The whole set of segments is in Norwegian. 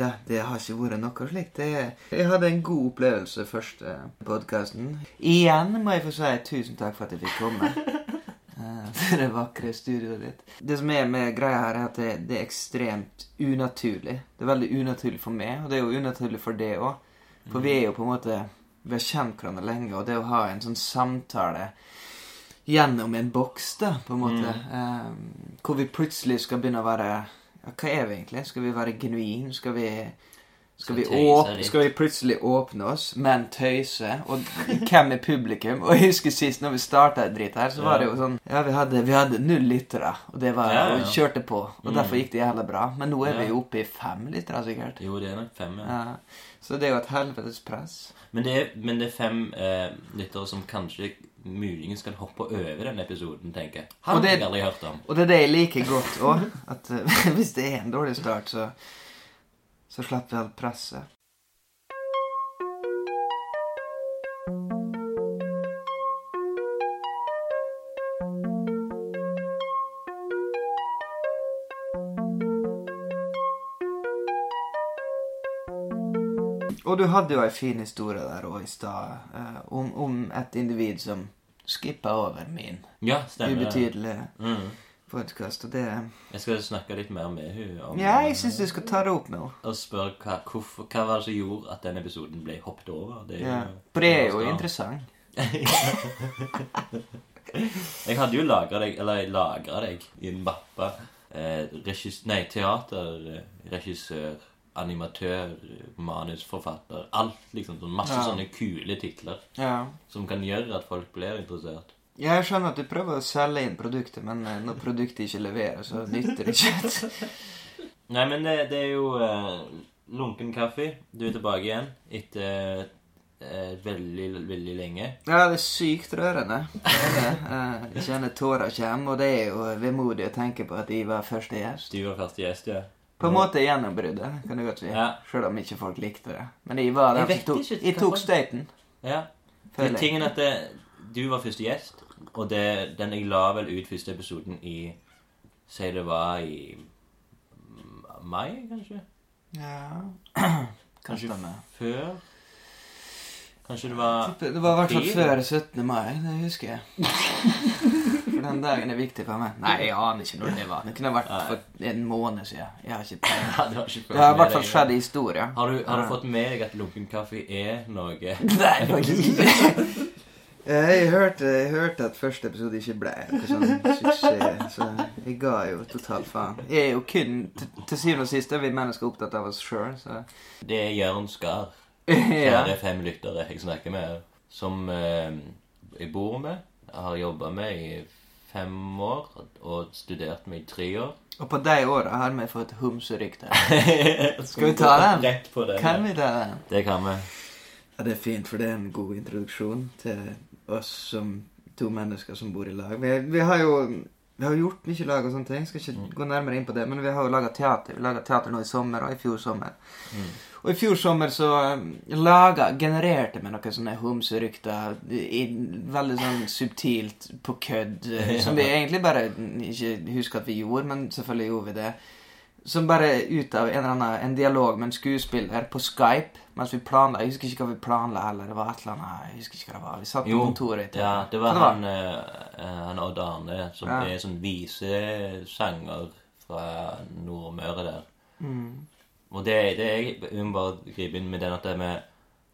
Det, det har ikke vært noe slikt. Jeg hadde en god opplevelse første podkasten. Igjen må jeg få si tusen takk for at jeg fikk komme. eh, Til det vakre studioet ditt. Det som er med greia her, er at det, det er ekstremt unaturlig. Det er veldig unaturlig for meg, og det er jo unaturlig for det òg. For vi er jo på en måte Vi har kjent hverandre lenge, og det å ha en sånn samtale gjennom en boks, da, på en måte, eh, hvor vi plutselig skal begynne å være ja, Hva er vi egentlig? Skal vi være genuine? Skal vi skal vi, åpne, skal vi plutselig åpne oss, men tøyse? Og hvem er publikum? Og jeg husker sist når vi starta dritt her, så var det jo sånn Ja, vi hadde, vi hadde null lyttere, og det var Ja, ja. og kjørte på. Og Mm. derfor gikk det jævla bra. Men nå er vi jo oppe i fem lyttere, sikkert. Jo, det er nok fem, ja. Ja. Så det er jo et helvetes press. Men det, er, men det er fem eh, lyttere som kanskje muligens kan hoppe over den episoden, tenker jeg. Han Og det- har jeg aldri hørt om. Og det er det jeg liker godt òg. At eh, hvis det er en dårlig start, så, så slipper vi alt presset. Og du hadde jo ei fin historie der òg i stad, eh, om, om et individ som skippa over min Ja, stemmer. ubetydelige Mm. podkast. Og det Jeg skal snakke litt mer med henne Ja, jeg syns du skal ta det opp med henne. Og spørre hva, hvorfor, hva var det som gjorde at den episoden ble hoppet over. Det Ja. For det er jo interessant. Jeg hadde jo lagra deg, eller jeg lagra deg i en mappe. Eh, nei, teaterregissør eh, animatør, manusforfatter. Alt, liksom. Sånn masse Ja. sånne kule titler Ja. som kan gjøre at folk blir interessert. Ja, Jeg skjønner at du prøver å selge inn produktet, men eh, når produktet ikke leverer, så nytter det ikke. Nei, men det, det er jo uh, lunken kaffe. Du er tilbake igjen etter uh, veldig, veldig lenge. Ja, det er sykt rørende. Jeg kjenner tårer kommer, og det er jo vemodig å tenke på at jeg var første gjest. Du var første gjest, ja. På en måte gjennombruddet, kan du godt si. Ja. Selv om ikke folk likte det. Men jeg var den Jeg som tok, jeg tok støyten. Ja. Men tingen at det, du var første gjest, og det, den jeg la vel ut første episoden i Si det var i mai, kanskje? Ja Kanskje Stemmer. før? Kanskje det var Det var i hvert fall før 17. mai, det husker jeg. For den dagen er viktig for meg. Nei, jeg aner ikke når det var. Det kunne vært for en måned siden. Jeg har ikke peiling. Det har ikke Det har i hvert fall skjedd i historie. Har du, har du fått med deg at lunken kaffe er noe Nei, faktisk ikke. Jeg hørte, jeg hørte at første episode ikke ble noe sånn suksess, så jeg ga jo totalt faen. Jeg er jo kun, til, syvende og sist er vi mennesker opptatt av oss sjøl, så Det er Jørn Skar. ja. Kjære fem lyttere jeg snakker med, som eh, jeg bor med, har jobba med i fem år og studert med i tre år. Og på de åra har vi fått homserykte. Skal vi ta den? Rett på den. Kan vi ta den? Det kan vi. Ja, det er fint, for det er en god introduksjon til oss som to mennesker som bor i lag. Vi, vi har jo vi har gjort mye lag og sånne ting. Skal ikke gå nærmere inn på det, men vi har jo laga teater. Vi laga teater nå i sommer og i fjor sommer. Og i fjor sommer så um, laga Genererte vi noen sånne homserykter veldig sånn subtilt på kødd. eh, Som vi egentlig bare ikke husker at vi gjorde, men selvfølgelig gjorde vi det. Som bare ut av en eller annen en dialog med en skuespiller på Skype mens vi planla. Jeg husker ikke hva vi planla heller. Det var et eller annet Jeg husker ikke hva det var. Vi satt på kontoret. etter ja, det var han, eh, han Odd Arne, som Ja. er sånn visesanger fra Nordmøre der. Mm. Og det, det jeg, jeg må bare gripe inn med den at det med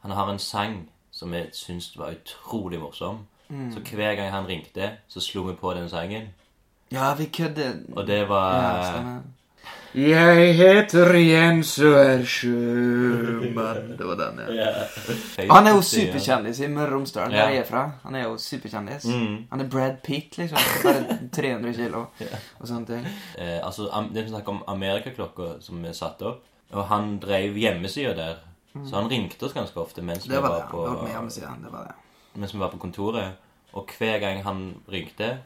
Han har en sang som jeg syns var utrolig morsom. Mm. Så hver gang han ringte, så slo vi på den sangen. Ja, vi kødder. Og det var Ja. Jeg heter Jens og er sjømann. Det var den, ja. Ja. Han er jo superkjendis i Møre og Romsdal, der Ja. jeg er fra. Han er jo superkjendis. Mm. Han er Brad Pitt, liksom. Bare 300 kilo og sånne ting. Eh, altså, Det er snakk om Amerikaklokka som vi satte opp. Og han drev hjemmesida der. Så han ringte oss ganske ofte mens vi var var Han på var. Det var det. mens vi var på kontoret. Og hver gang han ringte,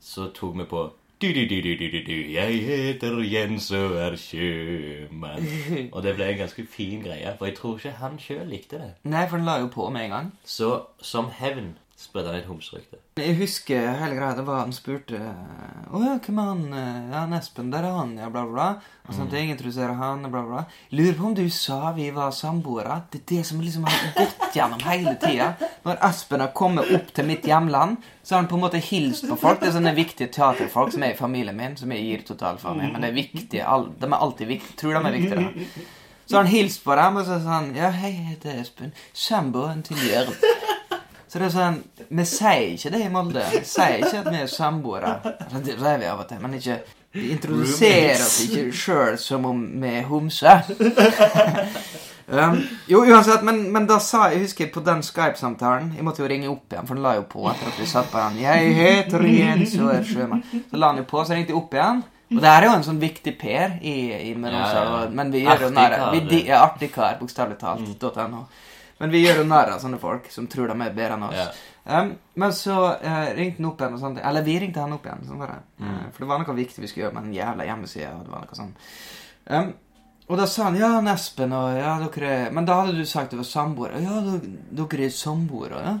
så tok vi på du, du, du, du, du, du, du. Jeg heter Jens og er sjømann. Og det ble en ganske fin greie, for jeg tror ikke han sjøl likte det. Nei, for den la jo på med en gang. Så som hevn spredde han et homserykte. Jeg husker hele greia. Det var Han spurte Å ja, hvem er han? Ja, Espen. Der er han, ja, bla, bla. Og sånn at jeg introduserer han, bla, bla. Lurer på om du sa vi var samboere. Det er det som liksom har gått gjennom hele tida. Når Espen har kommet opp til mitt hjemland, så har han på en måte hilst på folk. Det er sånne viktige teaterfolk som er i familien min, som jeg gir totalt for i. Men det er viktige. De er alltid viktige. Tror de er viktige, da. Så har han hilst på dem, og så sa han Ja, hei, jeg heter Espen. Samboeren til Jørn. Så det er sånn Vi sier ikke det i Molde. Vi sier ikke at vi er samboere. Altså, Det sier vi av og til, men ikke Vi introduserer oss ikke sjøl som om vi er homser. um, jo, uansett, men, men da sa jeg husker på den Skype-samtalen Jeg måtte jo ringe opp igjen, for den la jo på etter at vi satt på den. 'Jeg heter Jens og er sjømann'. Så la han jo på, så ringte jeg opp igjen. Og det her er jo en sånn viktig per i, i ja. og- men vi gjør jo den der Artig kar, bokstavelig talt. .no. Men vi gjør jo narr av sånne folk som tror de er bedre enn oss. Yeah. Um, men så uh, ringte han opp igjen, og sånt. eller vi ringte han opp igjen. Sånn det. Mm. Eh, for det var noe viktig vi skulle gjøre med den jævla hjemmesida. Og, det var noe sånn. um, og da sa han ja, Nespen, Espen og ja, dere er Men da hadde du sagt du var samboere. Ja, dere, er samboere, ja.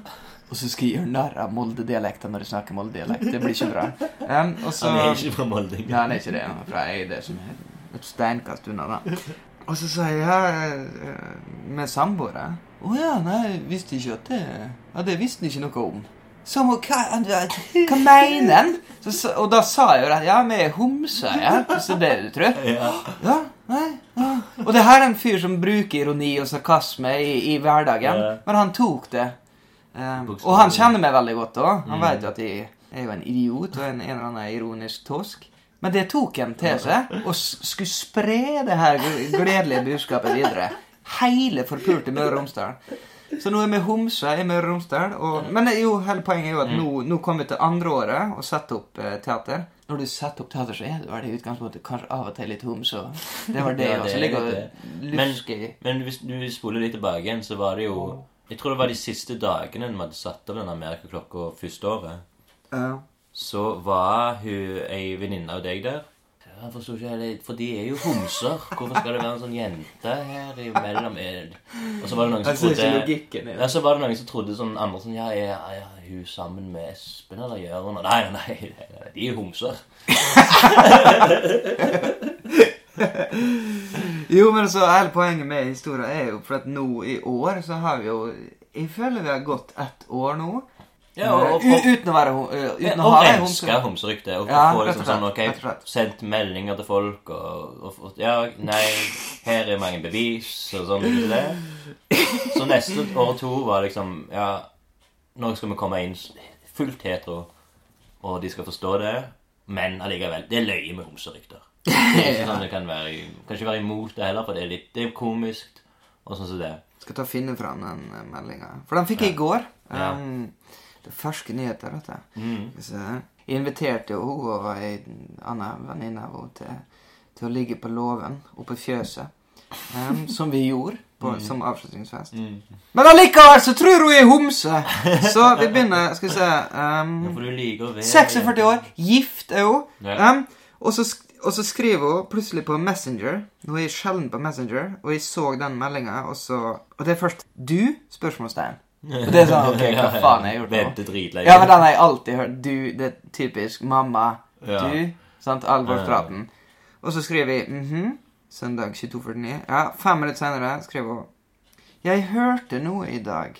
Og så skal jeg gjøre narr av Molde-dialekten når du snakker Molde-dialekt. Det blir ikke bra. Um, så, Han er ikke fra Molde. ja, han er ikke det. Han er fra Eide, som er et steinkast unna, da. Og så sa jeg ja, eh, med samboere. Å ja, nei, visste ikke at det Ja, det visste han ikke noe om. Som hva, hva mener han? Og da sa jeg jo at ja, vi er homser, ja. Så det du tror? Ja. Ja, nei, ja. Og det her er en fyr som bruker ironi og sarkasme i, i hverdagen. Ja. Men han tok det. Um, og han kjenner meg veldig godt òg. Han Mm. vet jo at jeg er jo en idiot og en, en eller annen ironisk tosk. Men det tok han til seg, og skulle spre det her gledelige budskapet videre. Hele forpulte Møre og Romsdal. Så nå er vi homser i Møre og Romsdal. Og, men jo, hele poenget er jo at nå, nå kommer vi til andre året og setter opp eh, teater. Når du setter opp teater, så er du i utgangspunktet kanskje av og til litt homse. Det var det Ja, det er Ligger og Men- Men hvis du spoler litt tilbake igjen, så var det jo Jeg tror det var de siste dagene vi hadde satt opp den Amerikaklokka første året. Ja. Så var hun ei venninne av deg der. Jeg forsto ikke helt, For de er jo homser. Hvorfor skal det være en sånn jente her imellom? Og så var det noen som trodde ja, så var det noen som trodde sånn andre sånn Ja, er, er hun sammen med Espen eller gjør hun Nei, nei, nei, nei, de er homser. Jo, men så hele poenget med historien er jo for at nå i år så har vi jo Jeg føler vi har gått ett år nå. Ja, og, og, og, uten å være Uten å og ha ei renska homse. homserykte. Og Ja, få liksom sånn, ok, og sendt meldinger til folk og, og, og Ja, nei, her er mange bevis og sånn. Det? Så neste år to var liksom Ja, nå skal vi komme inn fullt hetero, og de skal forstå det, men allikevel Det er løye med homserykter. Det er ikke sånn det kan være Kan ikke være imot det heller, for det er litt Det er komisk og sånn som det. Skal ta og finne fram den uh, meldinga. For den fikk jeg i går. Ja. Um, det er ferske nyheter, dette. Mm. Jeg inviterte jo hun og ei anna venninne av henne til, til å ligge på låven oppe i fjøset. Um, som vi gjorde på, som avslutningsfest. Mm. Men allikevel så tror hun jeg er homse! Så vi begynner Skal vi se um, liker 46 år, gift er hun. Ja. Um, og, så, og så skriver hun plutselig på Messenger. Nå er sjelden på Messenger, og jeg så den meldinga, og så Og det er først 'du?' spørsmålstegn. Det er sånn OK, hva faen har jeg gjort nå? Vente dritlenge. Ja, men den har jeg alltid hørt. Du, det er typisk mamma. Ja. Du. Sant? Alvorspraten. Og så skriver vi mhm. Søndag 22.49. Ja, fem minutter senere skriver hun Jeg hørte noe i dag.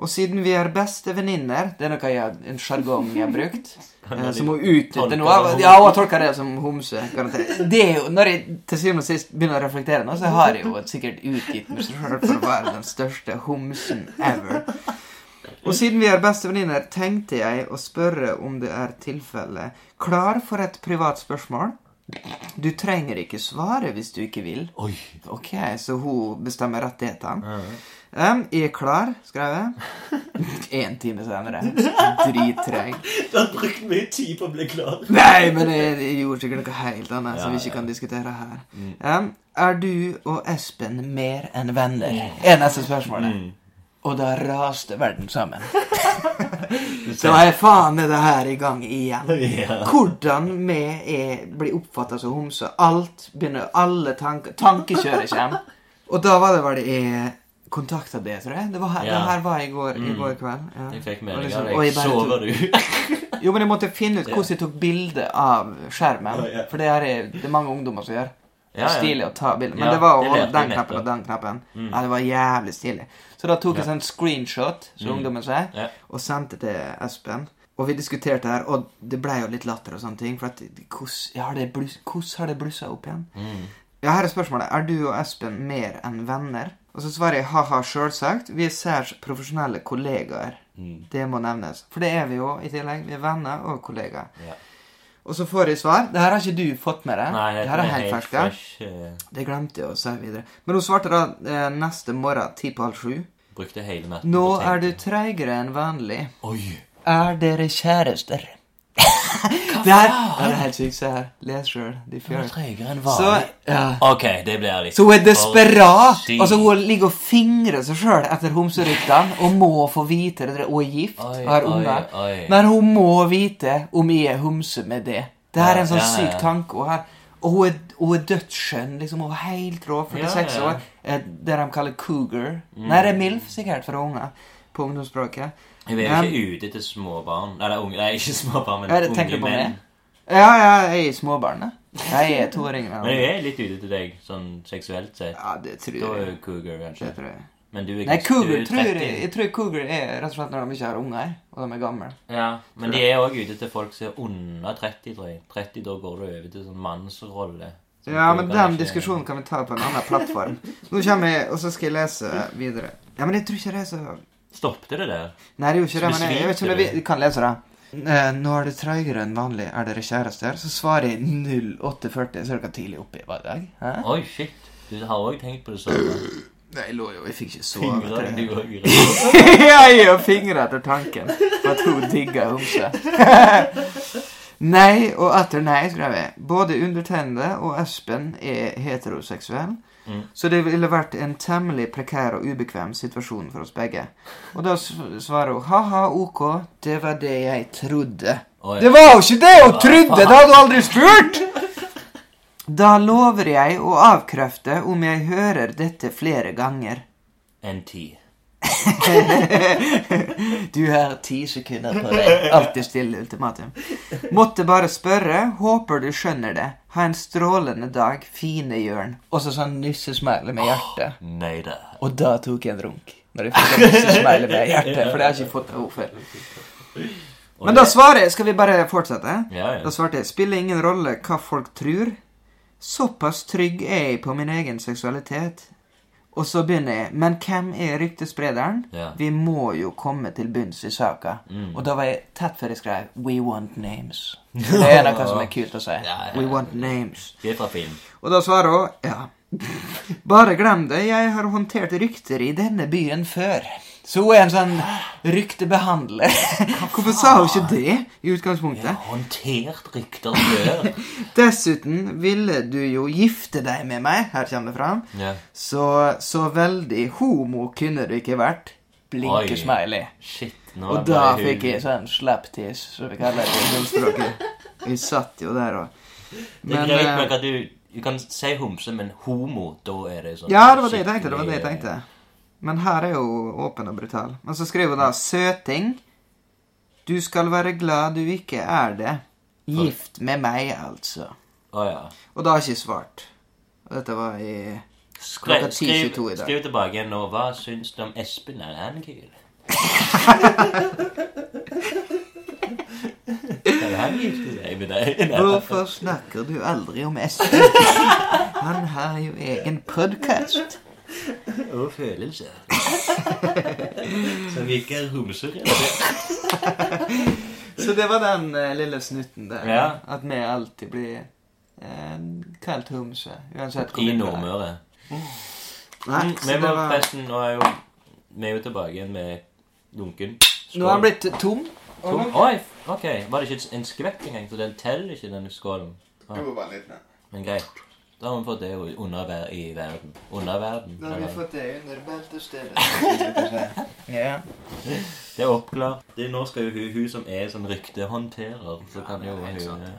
Og siden vi er beste venninner Det er noe jeg, en sjargong jeg har brukt. eh, som hun utnytter noe av. Ja, hun har tolka det som homse. garantert. Det er jo, Når jeg til syvende og sist begynner å reflektere nå, så har jeg jo sikkert utgitt meg sjøl for å være den største homsen ever. Og siden vi er beste venninner, tenkte jeg å spørre om det er tilfelle. Klar for et privat spørsmål? Du trenger ikke svare hvis du ikke vil. Oi. Ok, så hun bestemmer rettighetene. Um, jeg er klar, skrev jeg. Én time senere. Drittreg. Du har brukt mye tid på å bli klar. Nei, men jeg, jeg gjorde sikkert noe helt annet Ja, som vi ikke ja. kan diskutere her. Um, er du og Espen mer enn venner? Er neste spørsmålet. Mm. Og da raste verden sammen. Så er faen med det her i gang igjen. Ja. Hvordan vi er, blir oppfatta som homser. Alt begynner Alle tanker Tankekjøret kommer. Og da var det vel jeg kontakta det, tror jeg. Det, var her, Ja. det her var i går, i Mm. går kveld. Ja. Jeg fikk Og melding liksom, jeg «Oi, bare Sover du? Jo, men jeg måtte finne ut hvordan jeg tok bilde av skjermen. Ja, ja. For det, er, det er mange ungdommer som gjør. Ja, ja. Stilig å ta bilde. Men Ja, det var å holde den knappen og den knappen. Mm. Ja, det var jævlig stilig. Så da tok jeg Ja. sånn screenshot, som Mm. ungdommen sier, Ja. og sendte til Espen. Og vi diskuterte her, og det ble jo litt latter og sånne ting. For at hvordan har det blussa opp igjen? Mm. Ja, her er spørsmålet. Er du og Espen mer enn venner? Og så svarer jeg ha-ha, sjølsagt. Vi er særs profesjonelle kollegaer. Mm. Det må nevnes. For det er vi jo i tillegg. Vi er venner og kollegaer. Ja. Og så får jeg svar. Det her har ikke du fått med deg. Nei, det det her er helt ferskt. ja. eh, Det glemte jeg å si videre. Men hun svarte da eh, neste morgen ti på halv sju. Brukte hele natten Nå er du treigere enn vanlig. Oi! Er dere kjærester? Det her ja, det er helt sykt. Se her. Les sjøl. De fjør. Så, ja. Ok, det blir litt Så hun er desperat. og så Altså Hun ligger og fingrer seg sjøl etter homseryktene og må få vite det. Hun er gift Oi, og har unger. Men hun må vite om jeg er homse med det. Det her er en sånn Ja, syk tanke. Og, her, og hun er, hun er dødsskjønn. Liksom, hun er helt rå. 46 Ja, ja. år. eh, Det de kaller cougar. Nei, det er MILF sikkert for unger på ungdomsspråket. Jeg er jo ikke ute til småbarn. er unge Nei, ikke småbarn, men det unge menn. Ja, ja, jeg er småbarn. småbarnet. Jeg er to år Men jeg er litt ute til deg, sånn seksuelt sett. Ja, det tror Da er jeg. du cougar, Det kanskje. tror jeg. Men du er Nei, ikke- cougar du er tror jeg, jeg tror cougar er rett og slett når de ikke har unger, og de er gamle. Ja, men de er òg ute til folk som er under 30, tror jeg. 30, da går du over til sånn mannsrolle. Så Ja, men den ikke- diskusjonen kan vi ta på en annen plattform. Nå kommer jeg, og så skal jeg lese videre. Ja, men jeg tror ikke det er så Stoppet det der? Nei, det er jo ikke det, men jeg, jeg vet ikke om jeg vi- kan lese det. Eh, nå er det treigere enn vanlig. Er dere kjærester? Så svarer jeg 0840. Så er dere tidlig oppe i dag. Hæ? Oi, shit. Du har òg tenkt på det samme. Nei, jeg lå jo Jeg fikk ikke sove. Fingre, etter du det. òg. jeg og fingrer etter tanken på at hun digger homse. nei og atter nei, skrev jeg. Både undertegnede og Espen er heteroseksuell. Mm. Så det ville vært en temmelig prekær og ubekvem situasjon for oss begge. Og da svarer hun ha-ha, ok, det var det jeg trodde. Oi. Det var jo ikke det hun trodde! Det hadde hun aldri spurt! Da lover jeg å avkrefte om jeg hører dette flere ganger. Enn ti. Du har ti sekunder på deg. Alltid stille ultimatum. Måtte bare spørre. Håper du skjønner det. Ha en strålende dag. Fine Jørn. Og så sånn nussesmile med hjerte. Nei da. Og da tok jeg en runk. Når jeg fikk nussesmile med hjerte. For det har jeg ikke fått av henne før. Men da svarer jeg. Skal vi bare fortsette? Ja, Da svarte jeg. Spiller ingen rolle hva folk tror. Såpass trygg er jeg på min egen seksualitet. Og så begynner jeg. Men hvem er ryktesprederen? Yeah. Vi må jo komme til bunns i saka. Mm. Og da var jeg tett før jeg skrev We want names. Det er noe som er kult å si. Ja, ja, We want names. Vi er fra film. Og da svarer hun ja. Bare glem det, jeg har håndtert rykter i denne byen før. Så hun er en sånn ryktebehandler. Hvorfor sa hun ikke det i utgangspunktet? Jeg har håndtert rykter før. Dessuten ville du jo gifte deg med meg. Her kommer det fram. Ja. Så, så veldig homo kunne du ikke vært. Oi. Blinkesmiley. Shit. Nå Og da fikk jeg sånn slapptiss, som vi kaller det i munnspråket. Vi satt jo der og Det er greit eh, nok at du Du kan si homse, men homo, da er det sånn Ja, det var det jeg tenkte. det var det jeg tenkte Men her er jo åpen og brutal. Men så skriver hun da 'Søting'. Du skal være glad du ikke er det. Gift med meg, altså. Oh, ja. Og da har jeg ikke svart. Og dette var i Klokka Skriv, 10.22 i dag. skriv tilbake nå. Hva syns du om Espen? Er han kul? Kan han gifte seg med deg? Hvorfor snakker du aldri om Espen? Han har jo egen podkast. Og følelser. Som ikke er homserelatert. Så det var den eh, lille snutten der. Ja. At vi alltid blir eh, kalt homse. Uansett hvor I vi er. Nordmøre. Nei, Mm, så Men det var... forresten, nå er jo vi er jo tilbake igjen med lunken. Nå har han blitt tom. Tom. Oi, ok. Var det ikke en skvett engang? Så den teller ikke, den skålen? Ah, var bare litt mer. men greit. Da har vi fått det under i verden. Under verden. Da har vi fått det under beltestedet. ja. Det er oppklart. Det, nå skal jo hun, hun som er sånn ryktehåndterer, så kan jo det hun sant. eh,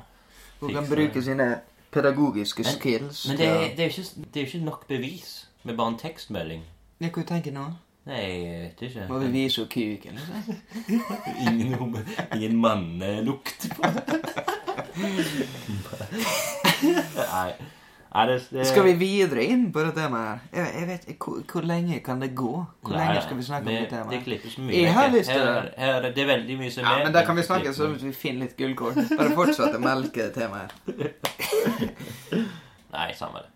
Hun kan bruke sine pedagogiske Men- skills. Men det, er- det, er ikke, det er jo ikke nok bevis med bare en tekstmelding. Ja, kan jo tenke nå. Nei, jeg vet ikke. Må vi vise henne kuken? Liksom? Ingen, ingen mannelukt på Nei. Nei, det, det Skal vi videre inn på det temaet? Jeg, jeg vet hvor, hvor lenge kan det gå? Hvor Nei, lenge skal vi snakke om det temaet? Det klippes mye. Jeg har lyst til her, det. her, er det- er veldig mye som er Ja, men da kan vi snakke sånn så vi finner litt gullkorn. Bare fortsett å melke det temaet. Nei, samme det.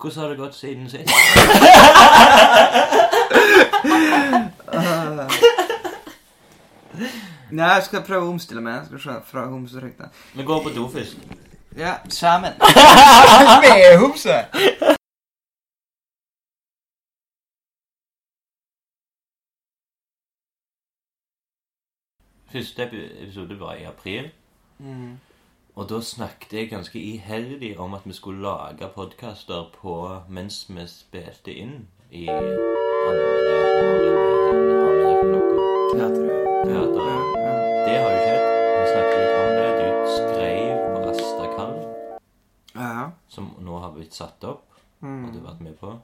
Hvordan har det gått siden sist? Nei, jeg skal prøve å omstille meg. Jeg skal se fra homserykte. Vi går på do først. Ja, sammen. Med homse! Første episode var i april. Mm. Og da snakket jeg ganske iherdig om at vi skulle lage podkaster på mens vi spilte inn i andre ja. Det som nå har blitt satt opp, og du har vært med på.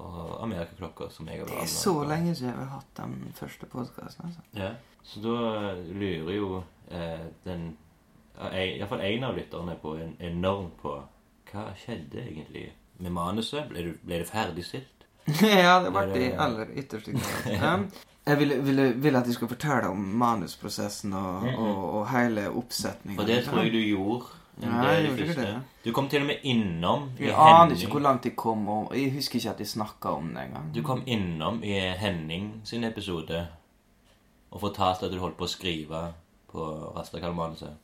Og Amerikaklokka, som jeg har vært med Det er så lenge siden vi har hatt den første podkasten. Altså. Ja. Så da lurer jo eh, den Iallfall én av lytterne på en, enormt på hva skjedde egentlig med manuset. Ble, du, ble det ferdigstilt? ja, det ble det- aller ytterste jeg ville, ville, ville at de skulle fortelle om manusprosessen og, og, og hele oppsetningen. For det tror jeg du gjorde. Jeg første. det. Du kom til og med innom i Jeg aner ikke hvor langt de kom, og jeg husker ikke at de snakka om det engang. Du kom innom i Henning sin episode og fortalte at du holdt på å skrive på Rastakall-manuset.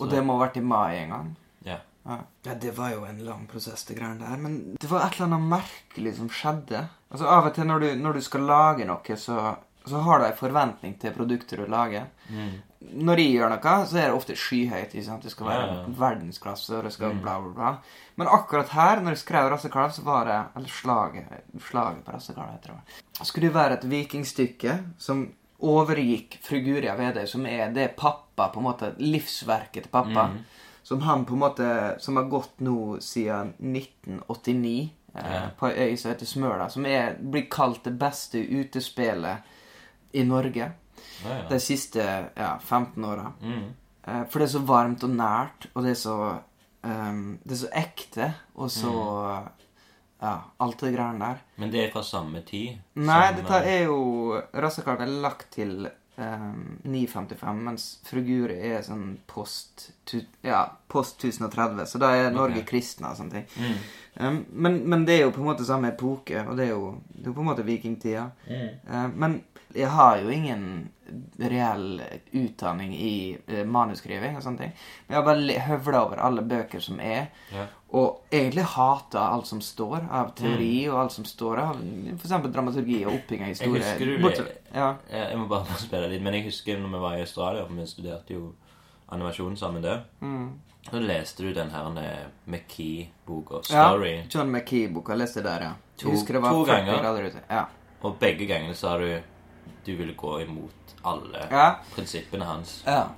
Og det må ha vært i mai en gang. Ja. Ja. ja, det var jo en lang prosess, det greiene der. Men det var et eller annet merkelig som skjedde. Altså Av og til når du, når du skal lage noe, så, så har du en forventning til produktet du lager. Mm. Når jeg gjør noe, så er det ofte skyhøyt. Det skal være Ja, ja. verdensklasse, og det skal Mm. bla, bla, bla. Men akkurat her, når jeg skrev Rassekalv, så var det Eller slaget, slaget på Rassekalv, heter det. Skulle det være et vikingstykke som overgikk Fru Guria Vedøy, som er det pappa, på en måte, livsverket til pappa. Mm. Som han på en måte Som har gått nå siden 1989 eh, Ja. på ei øy som heter Smøla. Som er, blir kalt det beste utespillet i Norge Ja, ja. de siste ja, 15 åra. Mm. Eh, for det er så varmt og nært, og det er så um, Det er så ekte, og så Ja, alt det greiene der. Men det er fra samme tid? Nei, som, dette eh, er jo Rassekalv er lagt til um, 955, mens Fru Guri er sånn post tu, Ja, post 1030, så da er Norge okay. kristne og sånne ting. mm. Um, men, men det er jo på en måte samme epoke, og det er jo, det er jo på en måte vikingtida. Mm. Uh, men jeg har jo ingen reell utdanning i eh, manuskriving og sånne ting. Men jeg har bare høvla over alle bøker som er, Ja. og egentlig hata alt som står av teori, og alt som står av eksempel dramaturgi og oppbygging av historie. husker du Bortsett- Ja. Jeg jeg må bare spille litt, men jeg husker når vi var i Australia, for vi studerte jo animasjon sammen der. Mm. Så leste du den her McKee-boka, ja. Story, John McKee-boka. Leste der, ja. To- Jeg to 40 ganger. Ja. og begge gangene sa du du ville gå imot alle ja. prinsippene hans. ja.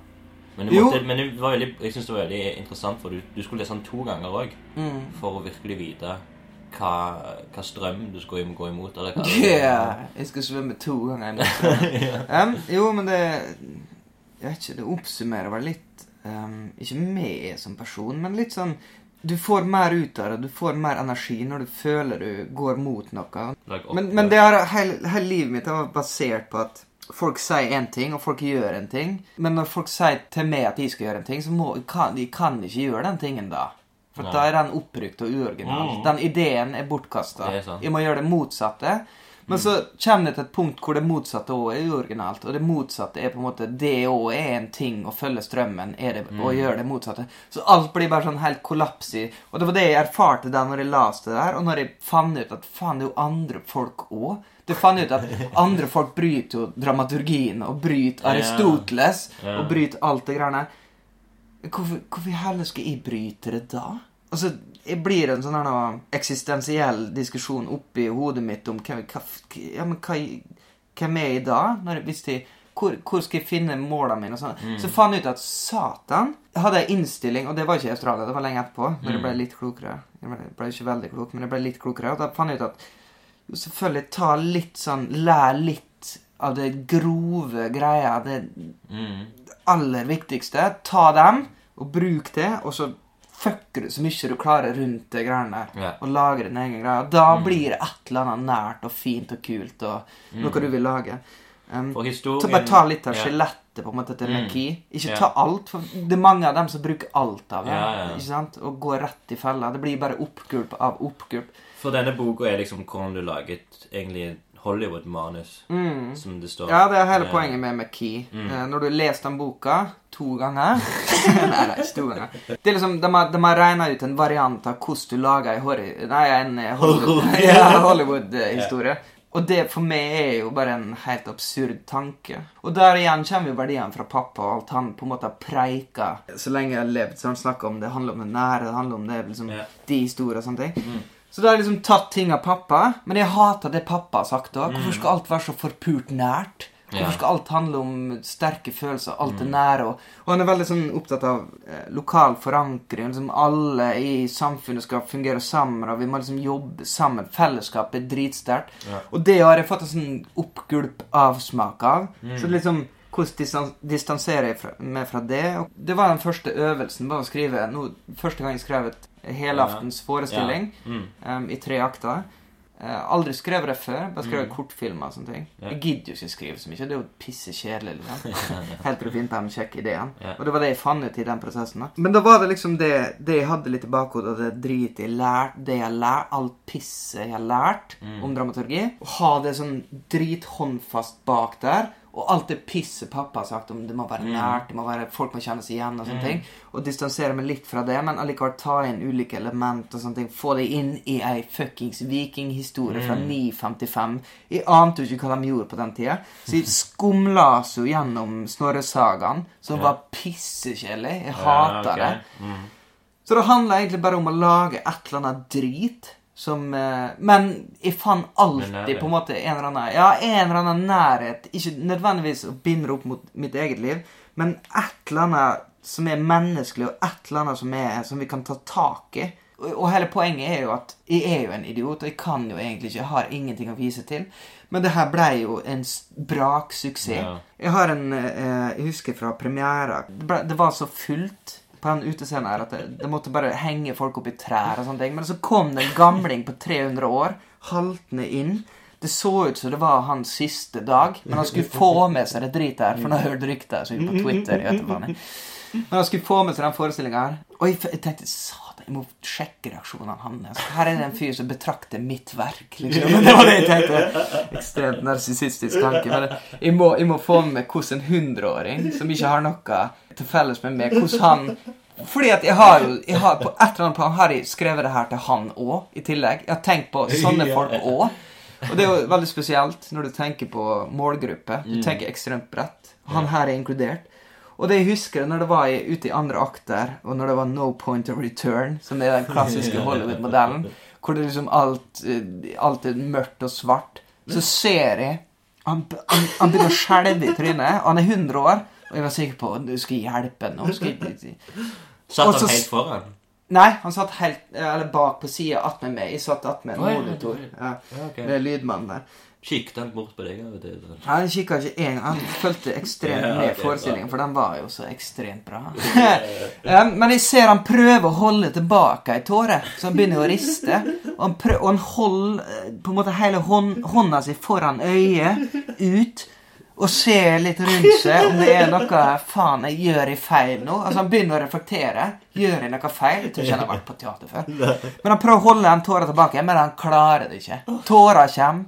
Men, måtte, men det var veldig, jeg synes det var veldig interessant, for du, du skulle lese den to ganger òg. Mm. For å virkelig vite hva, hva strøm du skulle gå imot. Eller hva Ja, jeg skal svømme to ganger. um, jo, men det Jeg vet ikke, det oppsummerer vel litt um, Ikke meg som person, men litt sånn Du får mer ut av det. Du får mer energi når du føler du går mot noe. Men, men det har, hele, hele livet mitt har vært basert på at folk sier én ting, og folk gjør en ting. Men når folk sier til meg at de skal gjøre en ting, så må, kan de kan ikke gjøre den tingen da. For Nei. da er den oppbrukt og uoriginal. Mm. Den ideen er bortkasta. Jeg må gjøre det motsatte. Men så kommer det til et punkt hvor det motsatte òg er uoriginalt. Og det motsatte er på en måte Det òg er en ting å følge strømmen er det, Mm. å gjøre det motsatte. Så alt blir bare sånn helt kollaps i. Og det var det jeg erfarte da når jeg leste det der, og når jeg fant ut at faen, det er jo andre folk òg. Det fant ut at andre folk bryter jo dramaturgien og bryter Aristoteles, Aristoteles Yeah. og bryter alt det greiene. Hvorfor, hvorfor i helvete skal jeg bryte det da? Altså, jeg blir en sånn her eksistensiell diskusjon oppi hodet mitt om hvem, hva, ja, men hva, hvem er jeg da? Når, hvis de, hvor, hvor skal jeg finne målene mine? Og sånn. Så fant jeg ut at satan hadde en innstilling, og det var ikke i Australia, det var lenge etterpå. Men jeg ble litt klokere. Jeg ble ikke veldig klok, men jeg ble litt klokere. Og da fant jeg ut at Jo, selvfølgelig ta litt sånn Lær litt av det grove greia. Det Mm. aller viktigste. Ta dem, og bruk det, og så fucker du så mye du klarer rundt det greiene der. Yeah. Og lager din egen greie. Og da Mm. blir det et eller annet nært og fint og kult og noe du vil lage. Um, så bare ta litt av skjelettet yeah. på en måte til Mm. Ikke yeah. ta alt, for det er mange av dem som bruker alt av det. Ikke sant? Og går rett i fella. Det blir bare oppgulp av oppgulp. For denne boka er liksom hvordan du laget egentlig Hollywood-manus, Mm. som det står. Ja, det er hele Eh, poenget med McKee. Mm. Eh, når du har lest den boka to ganger Nei, nei, to ganger. Det er liksom, De har, de har regna ut en variant av hvordan du lager en, nei, en eh, Hollywood- Hollywood. ja, Hollywood-historie. Og det for meg er jo bare en helt absurd tanke. Og der igjen kommer jo verdiene fra pappa og alt han på en måte har preika. Så lenge jeg har levd, så han snakker om det handler om det nære, det handler om det, liksom, yeah. de historiene og sånne ting. Mm. Så da har jeg liksom tatt ting av pappa, men jeg hater det pappa har sagt òg. Hvorfor Mm. skal alt være så forpult nært? Hvorfor skal alt handle om sterke følelser, alt Mm. er nære? Og, og han er veldig sånn opptatt av eh, lokal forankring. Liksom alle i samfunnet skal fungere sammen, og vi må liksom jobbe sammen. Fellesskapet er dritsterkt. Ja. Og det har jeg fått en sånn oppgulp avsmak av. Mm. Så liksom hvordan distan distanserer jeg meg fra det? Og det var den første øvelsen. bare å skrive nå, Første gang jeg skrev et helaftens forestilling Ja. Mm. em, i tre akter. Uh, aldri skrevet det før. Bare skrevet Mm. kortfilmer og sånne ting. Ja. Jeg gidder jo ikke skrive så mye. Det er jo pissekjedelig. Liksom. Helt til du finner på den kjekke ideen. Ja. Og det var det jeg fant ut i den prosessen. da. Men da var det liksom det, det jeg hadde litt i bakhodet, og det dritet jeg lærte, det jeg har lært, alt pisset jeg har lært Mm. om dramaturgi. Å ha det sånn drithåndfast bak der. Og alt det pisset pappa har sagt om det må være Mm. nært, det må være, folk må kjenne seg igjen og sånne Mm. ting. Og distansere meg litt fra det, men allikevel ta inn ulike element og sånne ting. Få det inn i ei fuckings vikinghistorie fra Mm. 955. Jeg ante jo ikke hva de gjorde på den tida. Så jeg skumlas jo gjennom Snorresagaen, som Ja. var pissekjedelig. Jeg Ja, hater ok. det. Mm. Så det handler egentlig bare om å lage et eller annet drit som eh, Men jeg fant alltid på en måte en eller annen Ja, en eller annen nærhet. Ikke nødvendigvis å binde opp mot mitt eget liv, men et eller annet som er menneskelig, og et eller annet som, er, som vi kan ta tak i. Og, og hele poenget er jo at jeg er jo en idiot, og jeg kan jo egentlig ikke Jeg har ingenting å vise til. Men det her ble jo en braksuksess. Ja. Jeg har en eh, Jeg husker fra premiera. Det, ble- det var så fullt på den utescenen her at det, det måtte bare henge folk opp i trær og sånne ting. Men så kom det en gamling på 300 år haltende inn. Det så ut som det var hans siste dag, men han skulle få med seg det dritet her. For nå har jeg hørt rykter på Twitter. Men han skulle få med seg den forestillinga her. Og jeg, jeg tenkte jeg må sjekke reaksjonene hans. Her er det en fyr som betrakter mitt verk. liksom. Men det var det jeg tenkte. Ekstremt narsissistisk tanke. Men jeg må, jeg må få med hvordan en hundreåring som ikke har noe til felles med meg, hvordan han fordi at jeg har jo jeg har, På et eller annet plan har jeg skrevet det her til han òg, i tillegg. Jeg har tenkt på sånne folk òg. Og det er jo veldig spesielt når du tenker på målgruppe. Du Mm. tenker ekstremt bredt. Han her er inkludert. Og det jeg husker når det var i, ute i andre akter, og når det var No Point of Return, som er den klassiske Hollywood-modellen, hvor det liksom alt, eh, alt er mørkt og svart, så ser jeg han, han, han begynner å skjelve i trynet. Han er 100 år, og jeg var sikker på du skal hjelpe nå. Satt han helt foran? Nei, han satt helt, eller bak på sida attmed meg. Jeg satt attmed en monitor. Ja, Ja, med lydmannen der. Kikket han bort på deg og til? sånn? Han kikka ikke gang. Han fulgte ekstremt med forestillingen, for den var jo så ekstremt bra. Men jeg ser han prøver å holde tilbake ei tåre, så han begynner å riste. Og han, prøver, og han holder eh, på en måte hele hånd, hånda si foran øyet ut. Og ser litt rundt seg om det er noe faen jeg gjør jeg feil nå. Altså Han begynner å reflektere. Gjør jeg noe feil? Jeg tror ikke han har vært på teater før. Men han prøver å holde den tåra tilbake, men han klarer det ikke. Tåra kommer.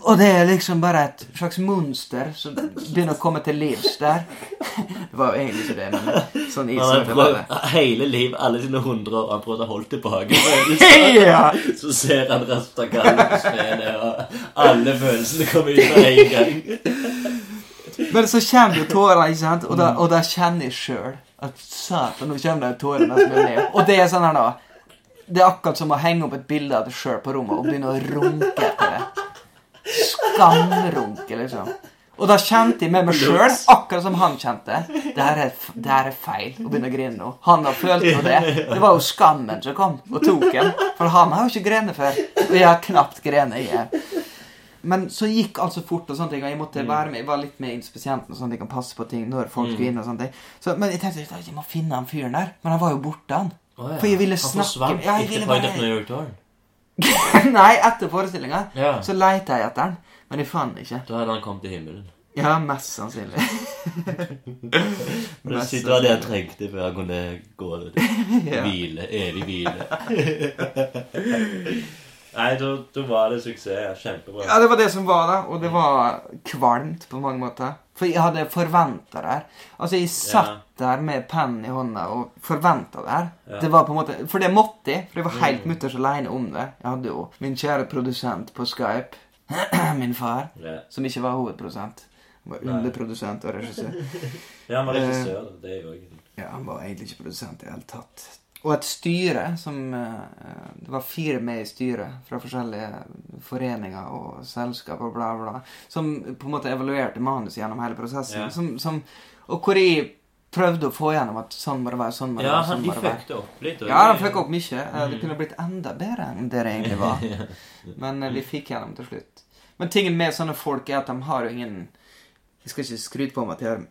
Og det er liksom bare et slags monster som begynner å komme til livs der. Det var jo egentlig ikke det, men sånn isen var det. hele liv, alle sine hundre år, han prøvde å holde tilbake følelser. Så ser han rastagallen på spelet, og alle følelsene kommer ut av en gang. Men så kommer jo tårene, ikke sant? Og da, og da kjenner jeg sjøl at satan, nå kommer det tårer nesten ned. Og det er sånn her, da. Det er akkurat som å henge opp et bilde av deg sjøl på rommet og begynne å runke etter det. Skamrunke, liksom. Og da kjente jeg med meg sjøl, akkurat som han kjente. Det her er, det her er feil. å begynne å grine nå. Han har følt på det. Det var jo skammen som kom og tok en. For han har jo ikke grenet før. Og jeg har knapt grenet, jeg. Men så gikk alt så fort, og sånne ting, og jeg måtte være med. Jeg var litt med inspisienten, sånn at jeg kan passe på ting når folk skulle inn. og sånne ting. Så, men jeg tenkte jeg må finne han fyren der. Men han var jo borte, han. Oh, ja. For jeg ville Han snakke forsvant Ja, ikke ville fra bare- New York Tårn. Nei, etter forestillinga Ja. så leita jeg etter han, men jeg fant han ikke. Da hadde han kommet til himmelen. Ja, mest sannsynlig. Det Mest sitter det jeg trengte før jeg kunne gå og Hvile. Evig hvile. Nei, da, var det suksess. Kjempebra. Ja, det var det som var, da. Og det var kvalmt på mange måter. For jeg hadde forventa det her. Altså, jeg satt der med pennen i hånda og forventa det her. Ja. Det var på en måte For det måtte jeg, for jeg var helt mutters aleine om det. Jeg hadde jo min kjære produsent på Skype, min far, Ja. som ikke var hovedprodusent. Han var underprodusent og regissør. ja, han var regissør. Det er jo egentlig. Ja, han var egentlig ikke produsent i det hele tatt. Og et styre som eh, Det var fire med i styret fra forskjellige foreninger og selskap og bla, bla. Som på en måte evaluerte manus gjennom hele prosessen. Ja. Som, som, og hvor jeg prøvde å få gjennom at sånn må det være, sånn må det Ja, være. sånn må det være. Ja, de fucka opp litt. Ja, de det- fucka opp mye. Eh, Det Mm. kunne blitt enda bedre enn det det egentlig var. Men eh, vi fikk gjennom til slutt. Men tingen med sånne folk er at de har jo ingen Jeg skal ikke skryte på meg at de har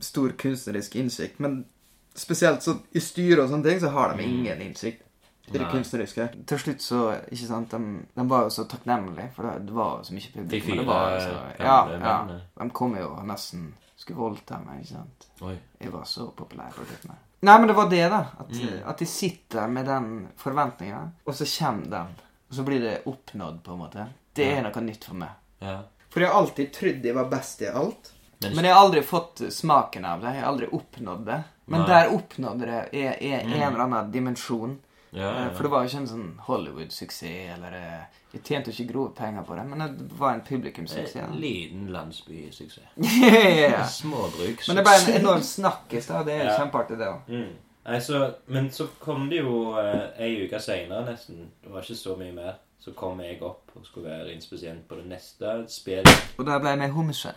stor kunstnerisk innsikt, men spesielt så i styret og sånne ting, så har de ingen innsikt i det kunstneriske. Til slutt så Ikke sant, de, de var jo så takknemlige, for det, det var jo så mye publikum. De fire det var jo så, ja, ja. De kom jo nesten skulle voldta meg, ikke sant. Oi. Jeg var så populær på det. Nei, men det var det, da. At, Mm. at de sitter med den forventninga, og så kommer den. Og så blir det oppnådd, på en måte. Det er Ja. noe nytt for meg. Ja. For jeg har alltid trodd jeg var best i alt. Men, Men jeg har aldri fått smaken av det. Jeg har aldri oppnådd det. Men Nei. der oppnådde det i i en Mm. eller annen dimensjon. ja, ja, ja. For det var jo ikke en sånn Hollywood-suksess, eller eh, Jeg tjente jo ikke grove penger på det, men det var en publikumssuksess. En liten landsbysuksess. ja. Småbrukssuksess. Men det ble en enorm snakkis, da. Det er Ja. kjempeartig, det òg. Mm. Men så kom det jo eh, ei uke seinere, nesten. Det var ikke så mye mer. Så kom jeg opp og skulle være inspisient på det neste spillet. Og da ble jeg med homse.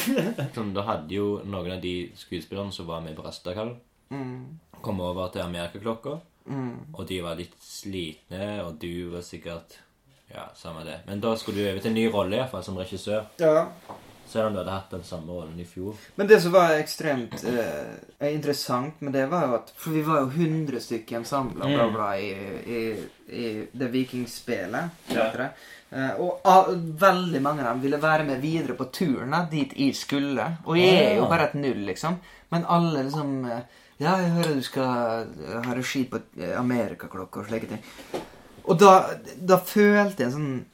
Sånn, da hadde jo noen av de skuespillerne som var med på Rastakall, Mm. kom over til Amerikaklokka. Mm. Og de var litt slitne, og du var sikkert Ja, samme det. Men da skulle du over til en ny rolle, iallfall, som regissør. Ja. Selv om du hadde hatt den samme rollen i fjor. Men det som var ekstremt eh, interessant med det, var jo at For vi var jo 100 stykker ensembler bla, Mm. bla, i, i, i det vikingspillet. Ja. det. Eh, og a- veldig mange av dem ville være med videre på turen dit jeg skulle. Og jeg er jo Ah. bare et null, liksom. Men alle liksom eh, Ja, jeg hører du skal eh, ha regi på eh, Amerikaklokka og slike ting. Og da, da følte jeg en sånn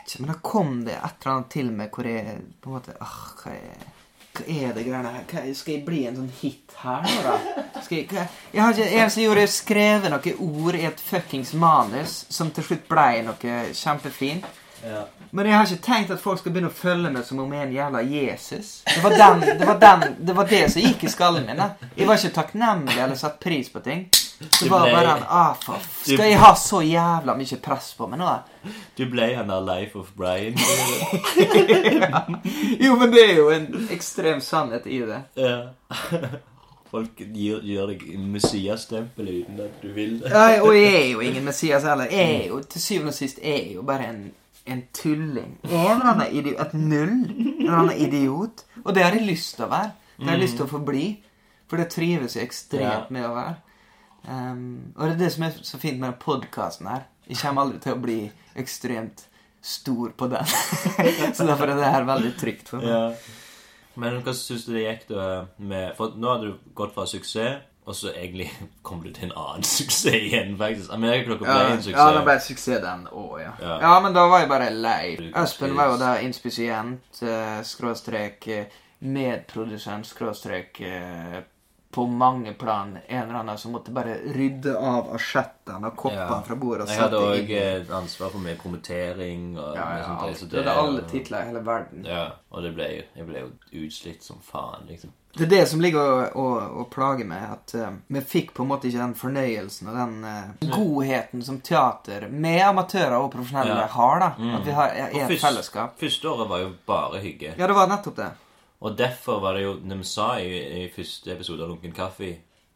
ikke, men da kom det et eller annet til meg hvor jeg på en måte ah, hva, er, hva er det greiene her? Hva, skal jeg bli en sånn hit her nå, da? Skal jeg, hva, jeg har ikke eneste gjorde, jeg skrevet noen ord i et fuckings manus som til slutt ble noe kjempefint. Ja. Men jeg har ikke tenkt at folk skal begynne å følge meg som om jeg er en jævla Jesus. Det var, den, det, var den, det var det som gikk i skallen min. da. Jeg var ikke takknemlig eller satt pris på ting. Du var ble- bare en ah, for, Skal jeg ha så jævla mye press på meg nå? Du ble han der Life of Brian. Jo, men det er jo en ekstrem sannhet i det. ja. Folk gir, gir deg Messias-stempel uten at du vil det. Ja, og jeg er jo ingen Messias heller. Jeg er jo til syvende og sist jeg er jo bare en, en tulling. En eller annen idiot. Et null. En eller annen idiot. Og det har jeg lyst til å være. Det har jeg lyst til å forbli. For det trives jeg ekstremt med å være. Um, og det er det som er så fint med den podkasten her. Jeg kommer aldri til å bli ekstremt stor på den. så derfor er det her veldig trygt for meg. Ja. Men hva syns du det gikk da med For nå hadde du gått fra suksess, og så egentlig kom du til en annen suksess igjen, faktisk. Amerikaklokka ble Ja, en suksess. ja, det ble suksess, den òg, ja. Ja. ja. men da var jeg bare lei. Espen var jo da inspisient, eh, skråstrek eh, medprodusent, skråstrek eh, på mange plan en eller annen som måtte bare rydde av asjettene og koppene Ja. fra bordet. Jeg hadde òg ansvar for mye kommentering. og ja, ja, sånt. alt. Det, Det alle titler i hele verden. Ja, og det ble, jeg ble jo utslitt som faen, liksom. Det er det som ligger og, plager meg. At uh, vi fikk på en måte ikke den fornøyelsen og den uh, godheten som teater med amatører og profesjonelle Ja. har. da Mm. At vi har er er et fellesskap. Første året var jo bare hygge. Ja, det var nettopp det. Og derfor var det jo De sa i, i første episode av Lunken kaffe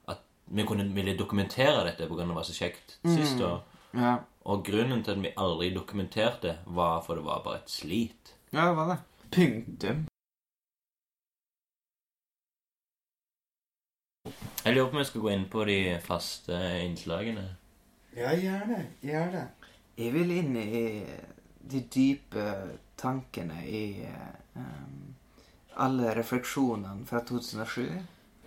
at vi kunne ville dokumentere dette pga. det var så kjekt sist år. Ja, Og grunnen til at vi aldri dokumenterte, var for det var bare et slit. ja det var det. Punktum. Jeg lurer på om vi skal gå inn på de faste innslagene. Ja, gjør det. Gjør det. Jeg vil inn i de dype tankene i eh, alle refleksjonene fra 2007.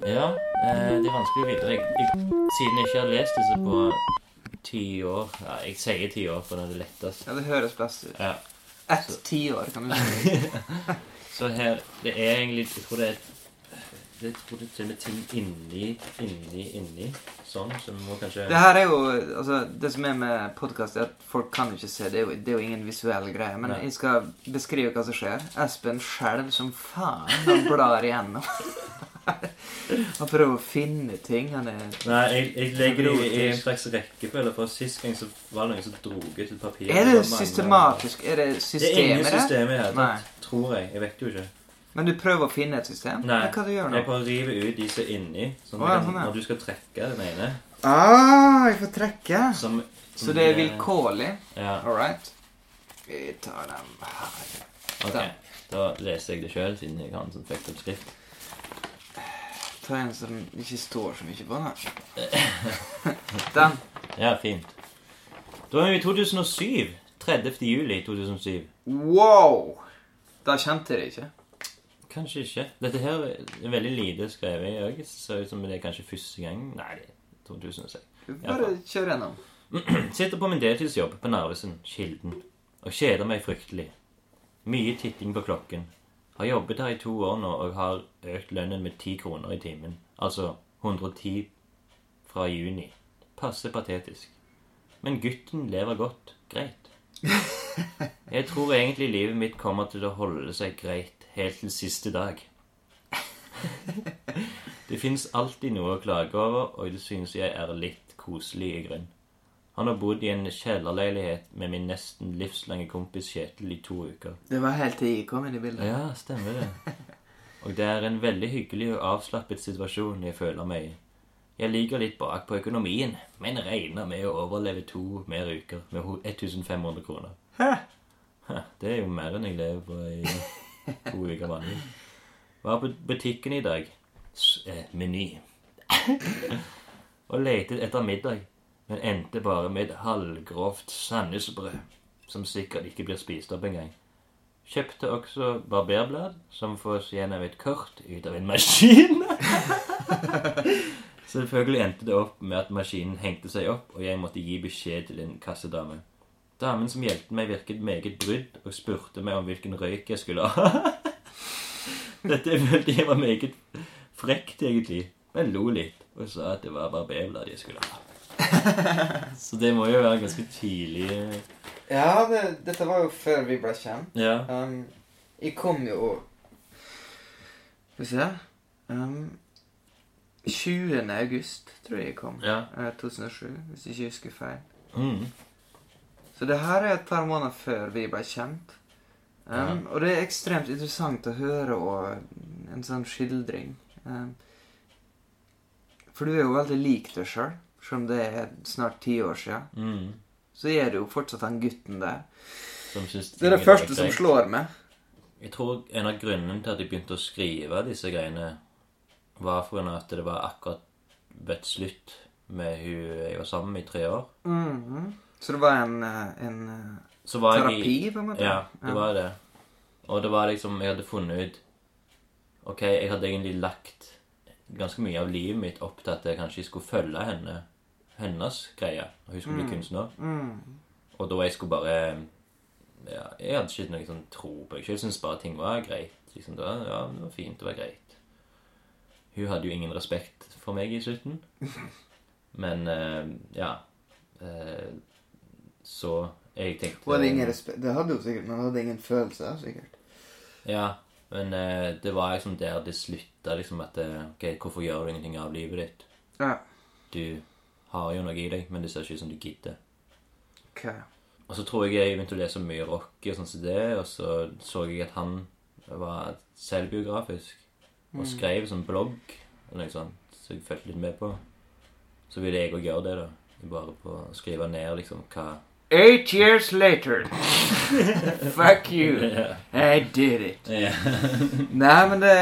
Ja, eh, det er vanskelig å vite. Jeg, jeg, siden jeg ikke har lest disse på ti år ja, Jeg sier ti år, for det er det letteste. Ja, det høres best ut. Ja. Ett tiår, kan du si. Så her Det er egentlig Jeg tror det er Jeg tror det er til og med ting inni, inni, inni. Sånn, så vi må kanskje Det her er jo altså, Det som er med podkast, er at folk kan ikke se. Det er jo, det er jo ingen visuell greie. Men Nei. jeg skal beskrive hva som skjer. Espen skjelver som faen. Han blar igjennom. Han prøver å finne ting. Han er Nei, jeg, jeg legger det i, en slags rekkefølge, for sist gang så var det noen som dro ut et papir. Er Det det systematisk? Er det Det er ingen det? system i det hele tatt. Tror jeg. Jeg vet jo ikke. Men du prøver å finne et system? Nei. Hva du gjør Jeg prøver å rive ut de som er inni. Sånn oh, ja, sånn, ja. Når du skal trekke den ene Ah, jeg får trekke. som, som Så det er vilkårlig? Ja. All right. Vi tar dem her. Ok. Da leser jeg det sjøl, siden jeg har en sånn fucked up skrift. Ta en som ikke står så mye på den. Den. Ja, fint. Da er vi i 2007. 30. juli 2007. Wow! Da kjente jeg det ikke. Kanskje ikke. Dette her er veldig lite skrevet. Jeg ser ut som det er kanskje første gang Nei, det er 2006. Du Bare kjør gjennom. Sitter på min deltidsjobb på Narvesen, Kilden, og kjeder meg fryktelig. Mye titting på klokken. Har jobbet her i to år nå og har økt lønnen med ti kroner i timen. Altså 110 fra juni. Passe patetisk. Men gutten lever godt. Greit. Jeg tror egentlig livet mitt kommer til å holde seg greit helt til siste dag. Det fins alltid noe å klage over, og det synes jeg er litt koselig i grunn. Han har bodd i en kjellerleilighet med min nesten livslange kompis Kjetil i to uker. Det var helt til jeg kom inn i bildet. Ja, stemmer det. Og det er en veldig hyggelig og avslappet situasjon jeg føler meg i. Jeg ligger litt bak på økonomien, men regner med å overleve to mer uker med 1500 kroner. Hæ? Det er jo mer enn jeg lever på i to uker vanlig. Var på butikken i dag. Eh, meny. og lette etter middag, men endte bare med et halvgrovt Sandnesbrød, som sikkert ikke blir spist opp engang. Kjøpte også barberblad, som fås gjennom et kort ut av en maskin. Selvfølgelig endte det opp med at maskinen hengte seg opp, og jeg måtte gi beskjed til en kassedame. Damen som hjelpte meg, virket meget brydd og spurte meg om hvilken røyk jeg skulle ha. Dette følte jeg var meget frekt, egentlig, men lo litt og sa at det var barberblad jeg skulle ha. Så det må jo være ganske tidlig Ja, det, dette var jo før vi ble kjent. Ja. Um, jeg kom jo Skal vi se um, 20. august, tror jeg jeg kom. Ja. Eh, 2007, hvis jeg ikke husker feil. Mm. Så det her er et par måneder før vi ble kjent. Um, Ja. Og det er ekstremt interessant å høre og en sånn skildring. Um, for du er jo veldig lik deg sjøl, selv om det er snart ti år siden. Mm. Så er det jo fortsatt han gutten der. Det er det første som slår meg. Jeg tror en av grunnene til at jeg begynte å skrive disse greiene, var for at det var akkurat ved slutt med hun jeg var sammen med i tre år. Mhm. Så det var en, eh, en eh, Så var terapi, jeg, på en måte? Ja, det var det. Og det var liksom Jeg hadde funnet ut Ok, jeg hadde egentlig lagt ganske mye av livet mitt opp til at jeg kanskje skulle følge henne hennes greie. Og hun skulle bli kunstner. Mm. Og da jeg skulle bare ja, Jeg hadde ikke noe sånn tro på det. Jeg syntes bare ting var greit. Liksom, det var, ja, det var fint, det var greit. hun hadde jo ingen respekt for meg i slutten. Men eh, ja. Så jeg tenkte Hun det, ingen respekt. Det hadde jo sikkert, men hadde ingen følelser, sikkert. Ja, men eh, det var liksom der det slutta, liksom at eh, Ok, hvorfor gjør du ingenting av livet ditt? Ja. Du har jo noe i deg, men det ser ikke ut som du gidder. Ok. Og så tror jeg jeg begynte å lese mye rock og sånn som det, og så så jeg at han var selvbiografisk og skrev sånn blogg eller noe sånt, så jeg fulgte litt med på. Så ville jeg òg gjøre det, da. Bare på å skrive ned liksom hva Eight years later. Fuck you. I did it. Nei, men det,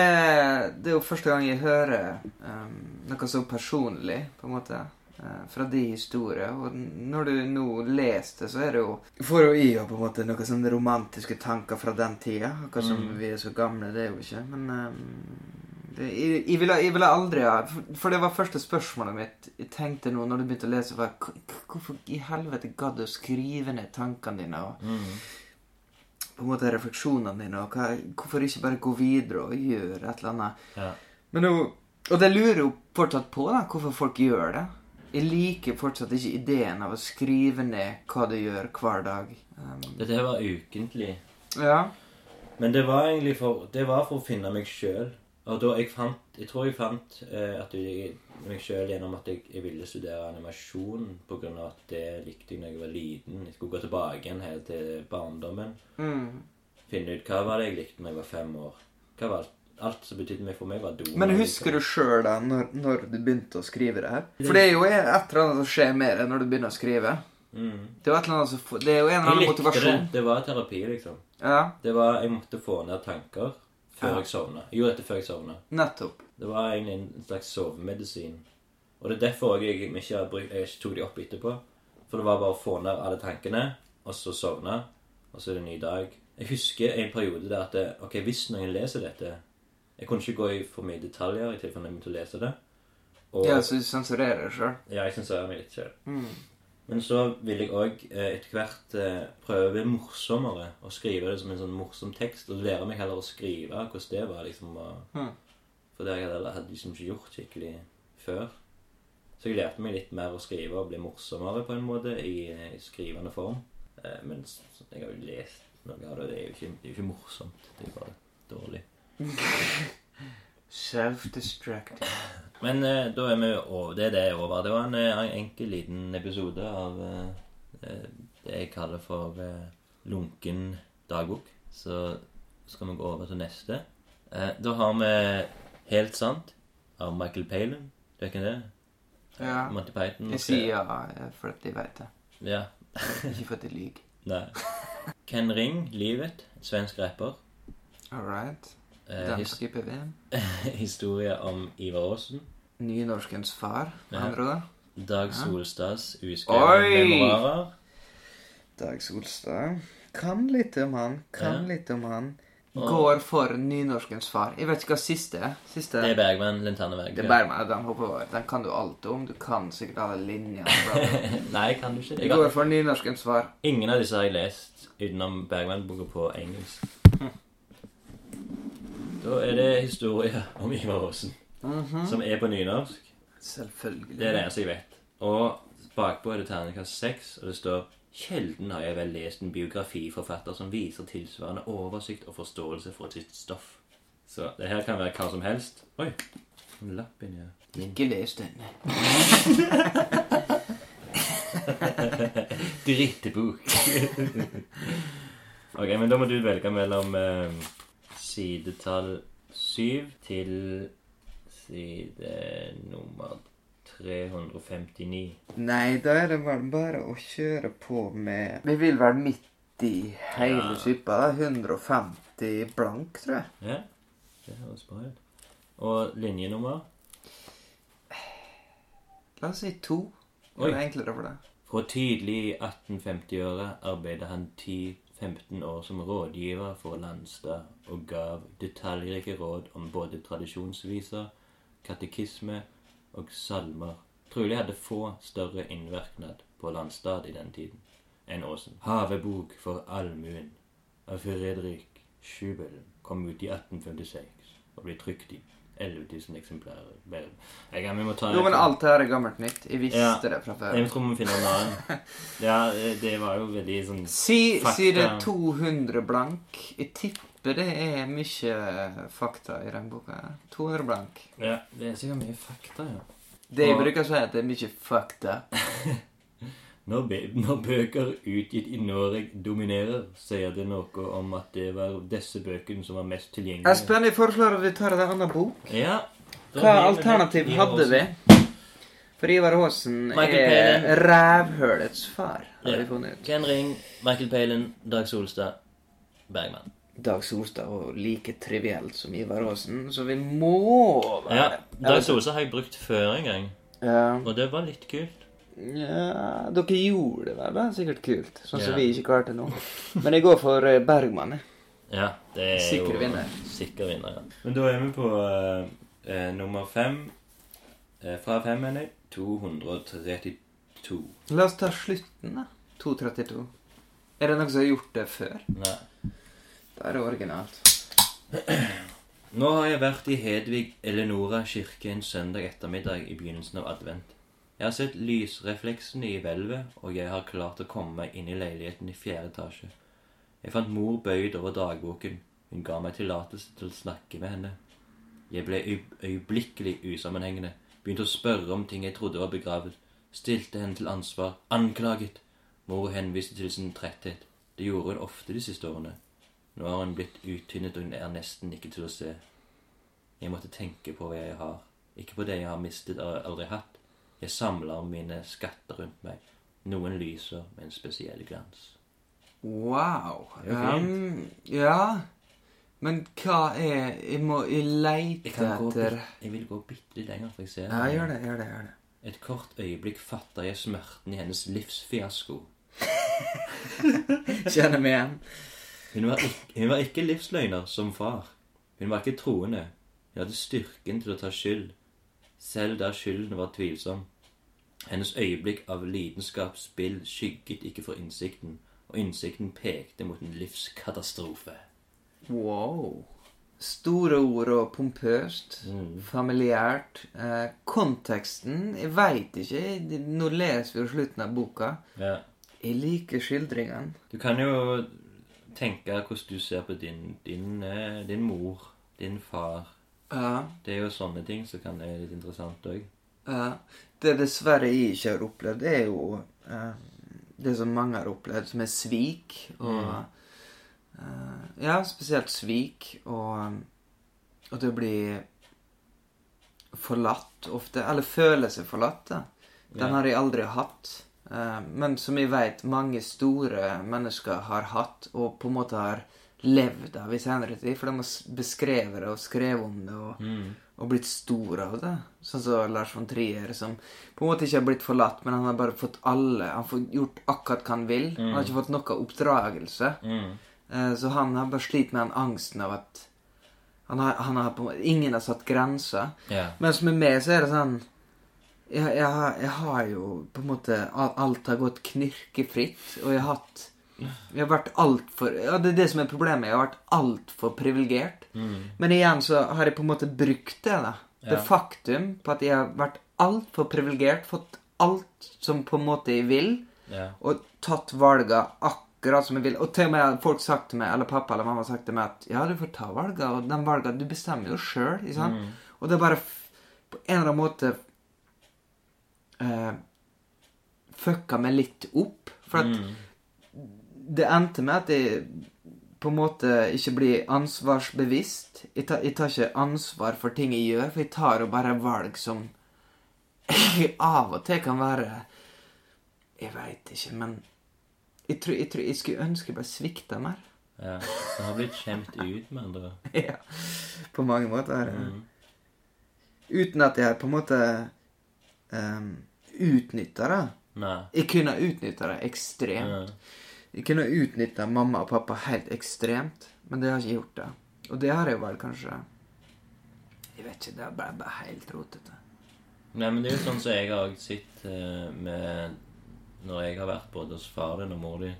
det er jo første gang jeg hører um, noe så personlig, på en måte. Uh, fra de historier. Og når du nå leser det, så er det jo Får jo i jo på en måte noen sånne romantiske tanker fra den tida. Akkurat som Mm. vi er så gamle, det er jo ikke. Men um, jeg, jeg, ville, jeg ville aldri ha for, det var første spørsmålet mitt. Jeg tenkte nå når du begynte å lese, var hvorfor i helvete gadd du å skrive ned tankene dine? og Mm. på en måte refleksjonene dine, og hva, hvorfor ikke bare gå videre og gjøre et eller annet. ja. Men nå, og det lurer jo fortsatt på, da, hvorfor folk gjør det. Jeg liker fortsatt ikke ideen av å skrive ned hva du gjør hver dag. Um, Dette var ukentlig. ja. Men det var egentlig for, det var for å finne meg sjøl. Og da jeg fant Jeg tror jeg fant eh, at jeg, meg sjøl gjennom at jeg, jeg ville studere animasjon pga. at det likte jeg da jeg var liten. Jeg skulle gå tilbake igjen helt til barndommen. Mm. Finne ut hva var det jeg likte da jeg var fem år. Hva var alt, alt som betydde mye for meg, var do. Men husker du sjøl da, når, når du begynte å skrive det her? For det er jo et eller annet som skjer med deg når du begynner å skrive. Mm. Det jo et eller annet som, det er jo en eller Jeg annen motivasjon. det. motivasjon. Det var terapi, liksom. Ja, Det var, Jeg måtte få ned tanker før jeg sovna. Jeg gjorde dette før jeg sovna. nettopp. Det var egentlig en slags sovemedisin. Og det er derfor jeg ikke, brukt, jeg ikke tok de opp etterpå. For det var bare å få ned alle tankene, og så sovne. Og så er det en ny dag. Jeg husker en periode der at det, ok, hvis noen leser dette Jeg kunne ikke gå i for mye detaljer i tilfelle jeg begynte å lese det. Og Ja, så du sensurerer deg sjøl. ja, jeg sensurerer meg litt. Mm. Men så vil jeg òg eh, etter hvert eh, prøve å bli morsommere og skrive det som en sånn morsom tekst. Og lære meg heller å skrive hvordan det var. liksom Mm. For det jeg hadde, liksom ikke gjort skikkelig før. Så jeg lærte meg litt mer å skrive og bli morsommere på en måte i, eh, i skrivende form. Eh, men jeg har jo lest noe av det. Det er jo ikke, det er ikke morsomt. Det er bare dårlig. Self-destructive. Men eh, da er vi over. Det er det over. Det var en, eh, en enkel liten episode av eh, eh, det jeg kaller for eh, lunken dagbok. Så skal vi gå over til neste. Eh, da har vi Helt sant av Michael Palin. Du er ikke det? Ja. Monty Python. Jeg sier ja fordi jeg vet det. Ja. Ikke for at jeg lyver. Nei. Ken Ring, Livet. Svensk rapper. All right. Eh, Den his historie om Ivar Aasen. Nynorskens far, med andre ord. Dag Solstads uskrevne memoarer. Dag Solstad. Kan litt om han. Kan Ja. litt om han. Går for nynorskens far. Jeg vet ikke hva siste er. Siste Det er Bergman. Det er Bergman. Den hopper over. Den kan du alt om. Du kan sikkert alle linjene. Nei, kan du ikke? Jeg går for nynorskens far. ingen av disse har jeg lest utenom Bergman-boka på engelsk. Da er det historie om Ivar Aasen, Mhm. som er på nynorsk. Selvfølgelig. Det er det eneste jeg vet. Og bakpå er det terningkast seks, og det står Sjelden har jeg vel lest en biografiforfatter som viser tilsvarende oversikt og forståelse for sitt stoff. Så det her kan være hva som helst. Oi, en lapp inni her. Ikke les denne. Drittebok. ok, men da må du velge mellom eh, sidetall 7 til side nummer 359. Nei, da er det vel bare å kjøre på med Vi vil være midt i hele Ja. suppa. 150 blank, tror jeg. Ja, det høres bra ut. Og linjenummer? La oss si to. Det er enklere for deg. Fra tidlig i 1850-åra arbeidet han 10-15 år som rådgiver for Landstad og gav detaljrike råd om både tradisjonsviser, katekisme og salmer. Trolig hadde få større innvirknad på Landstad i den tiden enn Aasen. 'Havebok for allmuen' av Fredrik Schubel kom ut i 1856 og ble trykt i 11 000 eksemplarer. Jeg kan, vi må ta Jo, men alt her er gammelt nytt. Jeg visste Ja. det fra før. Jeg tror vi må finne en annen. Ja, det var jo veldig sånn Si, si det er 200 blank. Jeg tipper det er mye fakta i den boka. 200 blank. Ja, det er sikkert mye fakta, ja. Det jeg bruker å si, at det er mye fakta. Når, når bøker utgitt i Norge dominerer, sier det noe om at det var disse bøkene som var mest tilgjengelige. Espen, jeg foreslår at vi tar en annen bok. Ja. Hva alternativ hadde vi? For Ivar Aasen er rævhølets far, har Ja. vi funnet ut. Ken Ring, Michael Palin, Dag Solstad, Bergman. Dag Solstad og like trivielt som Ivar Aasen, så vi må være Ja, Dag Solstad har jeg brukt før en gang, Ja. og det var litt kult. Ja, dere gjorde det vel, da. Sikkert kult. Sånn som Ja. vi ikke klarte nå. Men jeg går for eh, Bergman. jeg. Ja, det er Sikker jo vinner. Sikker vinner, ja. Men da er vi på uh, eh, nummer fem. Uh, fra fem, mener jeg. 232. La oss ta slutten, da. 2.32. Er det noen som har gjort det før? Nei. Da er det originalt. Nå har jeg vært i Hedvig Eleonora kirke en søndag ettermiddag i begynnelsen av advent. Jeg har sett lysrefleksene i hvelvet, og jeg har klart å komme meg inn i leiligheten i fjerde etasje. Jeg fant mor bøyd over dagboken. Hun ga meg tillatelse til å snakke med henne. Jeg ble øyeblikkelig usammenhengende. Begynte å spørre om ting jeg trodde var begravet. Stilte henne til ansvar. Anklaget. Mor henviste til sin tretthet. Det gjorde hun ofte de siste årene. Nå har hun blitt uttynnet, og hun er nesten ikke til å se. Jeg måtte tenke på hva jeg har, ikke på det jeg har mistet eller aldri hatt. Jeg samler mine skatter rundt meg. Noen lyser med en spesiell glans. Wow. Det er jo Um, ja. Men hva er Jeg må jeg leite Jeg, kan gå etter bit, jeg vil gå bitte litt lenger, for jeg ser Ja, gjør det, gjør det. gjør det. Et kort øyeblikk fatter jeg smerten i hennes livsfiasko. Kjenner meg igjen. Hun var, ikke, hun var ikke livsløgner som far. Hun var ikke troende. Hun hadde styrken til å ta skyld, selv der skylden var tvilsom. Hennes øyeblikk av lidenskapsspill skygget ikke for innsikten, og innsikten pekte mot en livskatastrofe. Wow. Store ord og pompøst. Mm. Familiært. Eh, konteksten Jeg veit ikke. Nå leser vi jo slutten av boka. Ja. Jeg liker skildringen. Du kan jo tenke hvordan du ser på din, din, eh, din mor, din far. Ja. Det er jo sånne ting som kan være litt interessant òg. ja. Det dessverre jeg ikke har opplevd, det er jo uh, det som mange har opplevd, som er svik. Og eh, Ja, spesielt svik. Og og det å blir forlatt ofte. Eller føler seg forlatt. da. Den Ja. har jeg aldri hatt. Uh, men som jeg vet mange store mennesker har hatt, og på en måte har levd av i senere tid. For de har beskrevet det og skrevet om det og, Mm. og blitt stor av det. Sånn som Lars von Trier, som på en måte ikke har blitt forlatt, men han har bare fått alle Han har gjort akkurat hva han vil. Han har ikke fått noe oppdragelse. Mm. Eh, Så han har bare slitt med den angsten av at han har, han har på, Ingen har satt grenser. Yeah. Mens med meg så er det sånn jeg, jeg, har- jeg har jo på en måte Alt har gått knirkefritt, og jeg har hatt Jeg har vært altfor Ja, det er det som er problemet. Jeg har vært altfor privilegert. Men igjen så har jeg på en måte brukt det, da. Det Ja. faktum på at jeg har vært altfor privilegert, fått alt som på en måte jeg vil, ja. og tatt valga akkurat som jeg vil. Og til og med folk sagt til meg, eller pappa eller mamma sagt til meg at ja, du får ta valga, og de valga Du bestemmer jo sjøl, ikke sant? Og det er bare på en eller annen måte eh, fucka meg litt opp. For at det endte med at jeg på en måte ikke blir ansvarsbevisst. Jeg tar, jeg tar ikke ansvar for ting jeg gjør, for jeg tar jo bare valg som av og til kan være Jeg veit ikke, men jeg, tror, jeg, tror, jeg skulle ønske jeg ble svikta mer. ja. Det har blitt skjemt ut, med andre ja, på mange måter. Uten at jeg på en måte um, utnytta det. Nei. Jeg kunne utnytta det ekstremt. Ja. Jeg kunne utnytta mamma og pappa helt ekstremt, men det har jeg ikke gjort. det. Og det har jeg vel kanskje Jeg vet ikke, det er bare, bare helt rotete. Nei, men det er jo sånn som jeg har sett eh, med Når jeg har vært både hos far din og mor di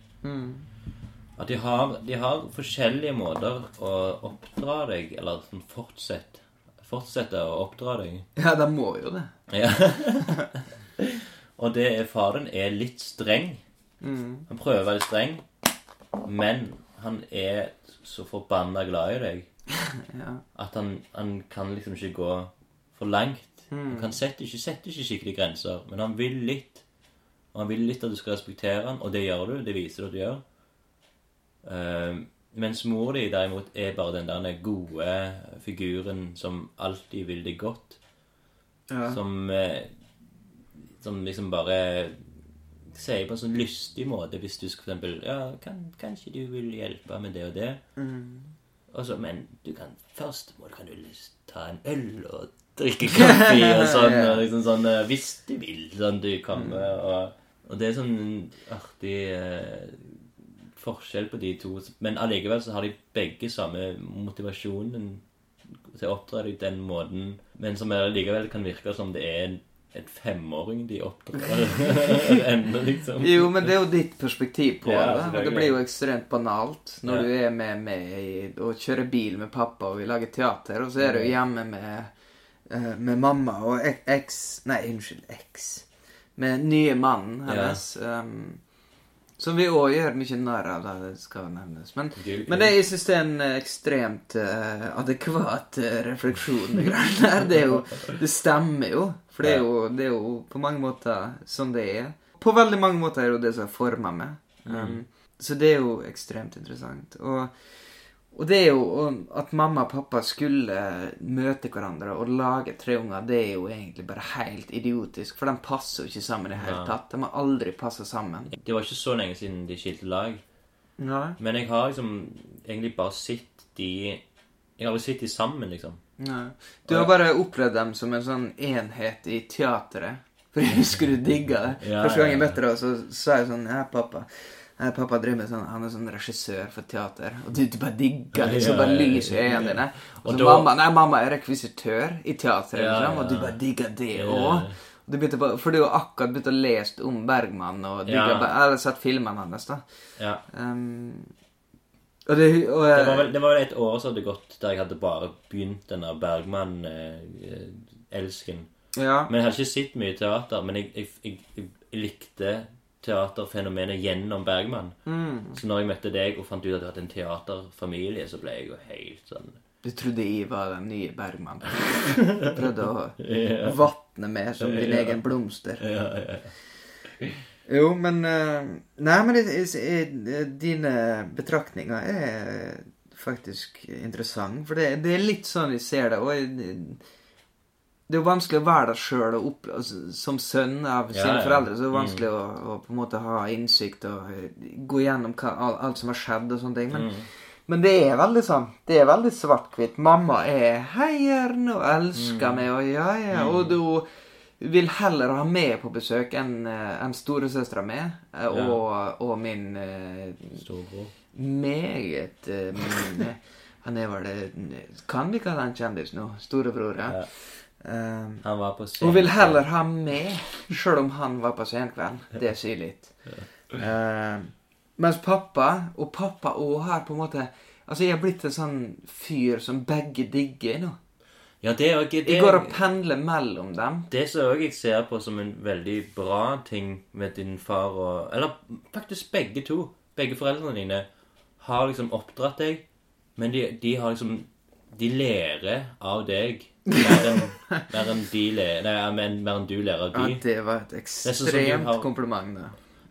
At de har, de har forskjellige måter å oppdra deg Eller sånn fortsett fortsette å oppdra deg. Ja, de må jo det. Ja. og det er faren er litt streng. Mm. Han prøver å være streng, men han er så forbanna glad i deg Ja. at han, han kan liksom ikke gå for langt. Mm. Han kan sette ikke, setter ikke skikkelig grenser, men han vil litt. Og han vil litt at du skal respektere han, og det gjør du. Det viser du at du gjør. Uh, mens mor di derimot er bare den der gode figuren som alltid vil deg godt. Ja. Som, eh, som liksom bare sier på en sånn lystig måte hvis du for eksempel Ja, kan, kanskje du vil hjelpe med det og det? Mm. Og så, men du kan først må, kan du ta en øl og drikke kaffe og sånn. Ja. og liksom sånn eh, Hvis du vil. Sånn du kommer og Og det er sånn artig eh, forskjell på de to. Men allikevel så har de begge samme motivasjonen til å oppdra deg den måten, men som allikevel kan virke som det er en, en femåring de oppdrar ennå, liksom. Jo, men det er jo ditt perspektiv på Ja, det. Det blir jo ekstremt banalt når Ja. du er med meg og kjører bil med pappa, og vi lager teater, og så er du hjemme med, eh, med mamma og ek- eks Nei, unnskyld, eks. Med nye mannen hennes. Um, som vi òg gjør mye narr av, det skal nevnes. Men, Gud, men det, jeg syns det er en eh, ekstremt uh, adekvat refleksjon. Det, jo, det stemmer jo. For det er jo, det er jo på mange måter sånn det er. På veldig mange måter er det jo det som har forma meg. Um, Så det er jo ekstremt interessant. Og, og det er jo At mamma og pappa skulle møte hverandre og lage tre unger, det er jo egentlig bare helt idiotisk. For de passer jo ikke sammen i det hele tatt. De har aldri passa sammen. Det var ikke så lenge siden de skilte lag. Nei. Men jeg har liksom egentlig bare sett de Jeg har bare sett de sammen, liksom. Nei. Du har bare opplevd dem som en sånn enhet i teatret. For jeg husker du digga det. Ja, Første gang jeg møtte deg, så sa jeg sånn Ja, pappa. Nei, pappa driver med sånn, Han er sånn regissør for teater. Og du, du bare digger det. Så bare lyser i øynene dine. Og så mamma Nei, mamma er rekvisitør i teatret, liksom. Og du bare digger det òg. På, for du har akkurat begynt å lese om Bergman og digga, Ja. Eller sett filmene hans, da. Ja. Um, og det, og, Det var, vel, det var et år som hadde gått der jeg hadde bare begynt denne Bergman-elsken. ja. Men jeg hadde ikke sett mye teater. Men jeg, jeg, jeg, jeg likte teaterfenomenet gjennom Bergman. Mm. Så når jeg møtte deg og fant ut at du hadde en teaterfamilie, så ble jeg jo helt sånn Du trodde jeg var den nye Bergman. Prøvde å Ja. vatne mer som din Ja. egen blomster. Ja, ja. Jo, men eh, Nei, men jeg, jeg, jeg, dine betraktninger er faktisk interessant. For det, det er litt sånn vi ser det. Og jeg, det er jo vanskelig å være der sjøl altså, som sønn av sine ja. foreldre. Så det er Mm. vanskelig å, å på en måte ha innsikt og eh, gå gjennom hva, alt, som har skjedd og sånne ting. Men, Mm. men det er veldig sånn Det er veldig svart-hvitt. Mamma er heieren og elsker Mm. meg og ja, ja. Og du vil heller ha meg på besøk enn uh, en storesøstera mi eh, og, og min eh, Storbror. meget eh, min, eh, Han er vel det Kan vi kalle han kjendis nå? Storebror, ja. Eh, Han var på scenen. hun vil heller ha meg, sjøl om han var på senkveld. Det sier litt. Eh, mens pappa, og pappa òg har på en måte Altså, jeg har blitt en sånn fyr som begge digger nå. Ja, det er jo ikke Jeg går og pendler mellom dem. Det som òg jeg ser på som en veldig bra ting med din far og Eller faktisk begge to. Begge foreldrene dine har liksom oppdratt deg, men de, de har liksom De lærer av deg mer enn, mer enn de lærer Nei, men mer enn du lærer av Ja, det var et sånn ekstremt har- kompliment. da.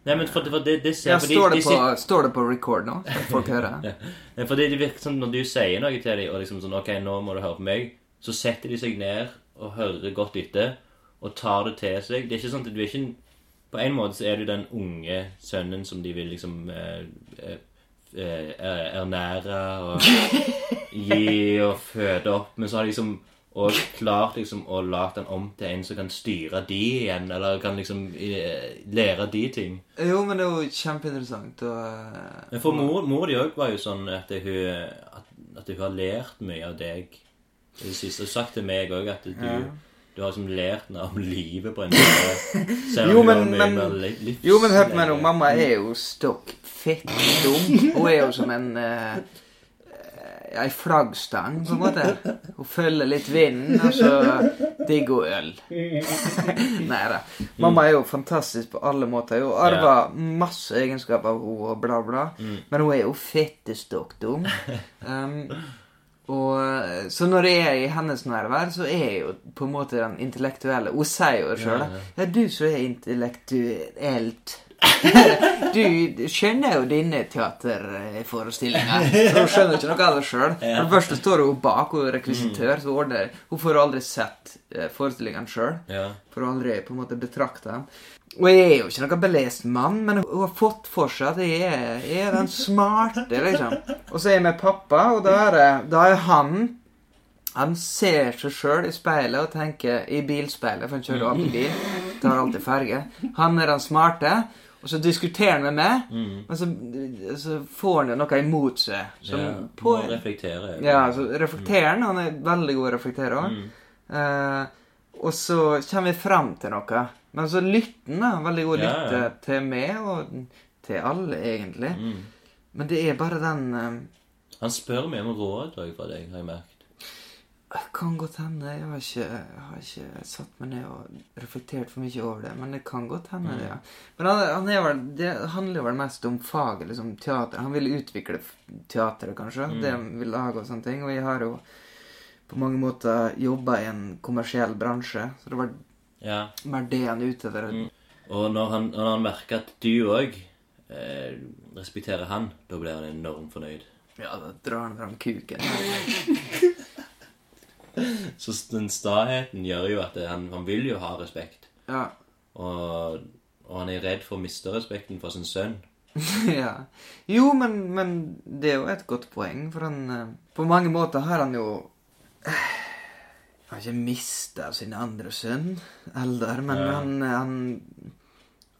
Nei, men for, for det, det ser Ja, de- står, de det på, sitter- står det på record nå? Så folk hører? Nei, for det, virker som når du sier noe til dem, og liksom sånn OK, nå må du høre på meg, så setter de seg ned og hører godt etter, og tar det til seg. Det er ikke sånn at du er ikke På en måte så er du den unge sønnen som de vil liksom eh, eh, ernære og gi og føde opp, men så har de liksom og klart liksom å lage den om til en som kan styre de igjen, eller kan liksom eh, lære de ting. Jo, men det er jo kjempeinteressant. Og, eh, Men for mor, mor di òg var jo sånn at hun, at, at hun har lært mye av deg i det siste. Og sagt til meg òg at du, Ja. Du har liksom lært noe om livet på en måte. Jo, men- men- livs- Jo, men hør på meg nå. Mamma er jo stokk fett dum. Hun er jo som en uh, ei flaggstang, på en måte. Hun følger litt vinden, og så digger hun øl. Nei da. Mamma er jo fantastisk på alle måter. Hun arver masse egenskaper av henne og bla, bla. Men hun er jo fettestokk dum. Um, og, så når jeg er i hennes nærvær, så er jeg jo på en måte den intellektuelle. Hun sier jo det sjøl. Ja, ja. Ja, du som er intellektuelt Du skjønner jo dine teaterforestillinger. Hun skjønner ikke noe av det sjøl. For det første står hun bak, hun er rekvisitør, så ordner Hun får aldri sett eh, forestillingene sjøl. Får aldri på en måte betrakta dem. Og jeg er jo ikke noen belest mann, men hun har fått for seg at jeg er, jeg er den smarte, liksom. Og så er jeg med pappa, og da er, det, da er han Han ser seg sjøl i speilet og tenker I bilspeilet, for han kjører alltid bil. Tar alltid ferge. Han er den smarte. Og så diskuterer han med meg, men så, så får han jo noe imot seg. Som ja. på, Må reflektere. ja, så reflekterer han. Han er veldig god å reflektere òg. Eh, og så kommer vi fram til noe. Men så lytten da. Veldig god Ja, lytte ja. til meg, og til alle, egentlig. Mm. Men det er bare den eh, Han spør meg om råd òg fra deg, har jeg merket. Kan godt hende. Jeg har ikke, jeg har ikke satt meg ned og reflektert for mye over det. Men det kan godt hende, det. ja. Men han, han vel, det handler jo vel mest om faget, liksom teater. Han vil utvikle teateret, kanskje. Det han vil lage og sånne ting. Og jeg har jo på mange måter jobba i en kommersiell bransje. Så det var Ja. er ute etter. Og når han, når han merker at du òg eh, respekterer han, da blir han enormt fornøyd. Ja, da drar han fram kuken. Så den staheten gjør jo at han, han vil jo ha respekt. Ja. Og, og han er redd for å miste respekten for sin sønn. ja. Jo, men, men det er jo et godt poeng, for han eh, På mange måter har han jo Han ikke mista sin andre sønn, Eldar, men Ja. han, han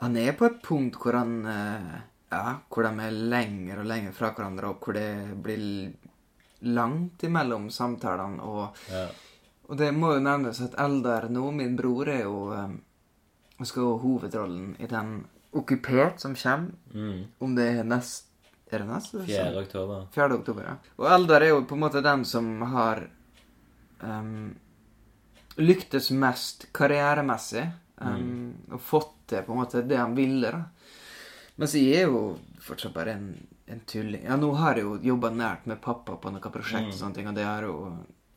Han er på et punkt hvor han eh, Ja, hvor de er lenger og lenger fra hverandre, og hvor det blir langt imellom samtalene, og Ja. og det må jo nevnes at Eldar nå, min bror, er jo og skal ha hovedrollen i den Okkupert som kommer. Mm. Om det er nest Er det neste? 4. oktober. 4. oktober, ja. Og Eldar er jo på en måte den som har um, lyktes mest karrieremessig. Um, Og fått til på en måte det han ville, da. Mens jeg er jo fortsatt bare en, en tulling. Ja, nå har jeg jo jobba nært med pappa på noen prosjekt og sånne ting, og det har jo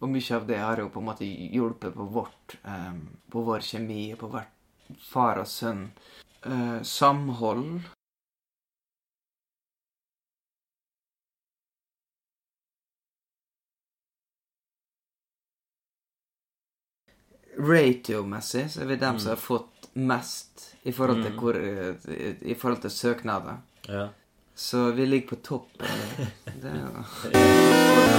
og mye av det har jo på en måte hjulpet på vårt um, På vår kjemi, på hvert far og sønn. Uh, samhold. Ratio-messig så er vi dem som har fått mest i forhold til, hvor, eh, i, i forhold til søknader. Ja. Så vi ligger på topp. Det er jo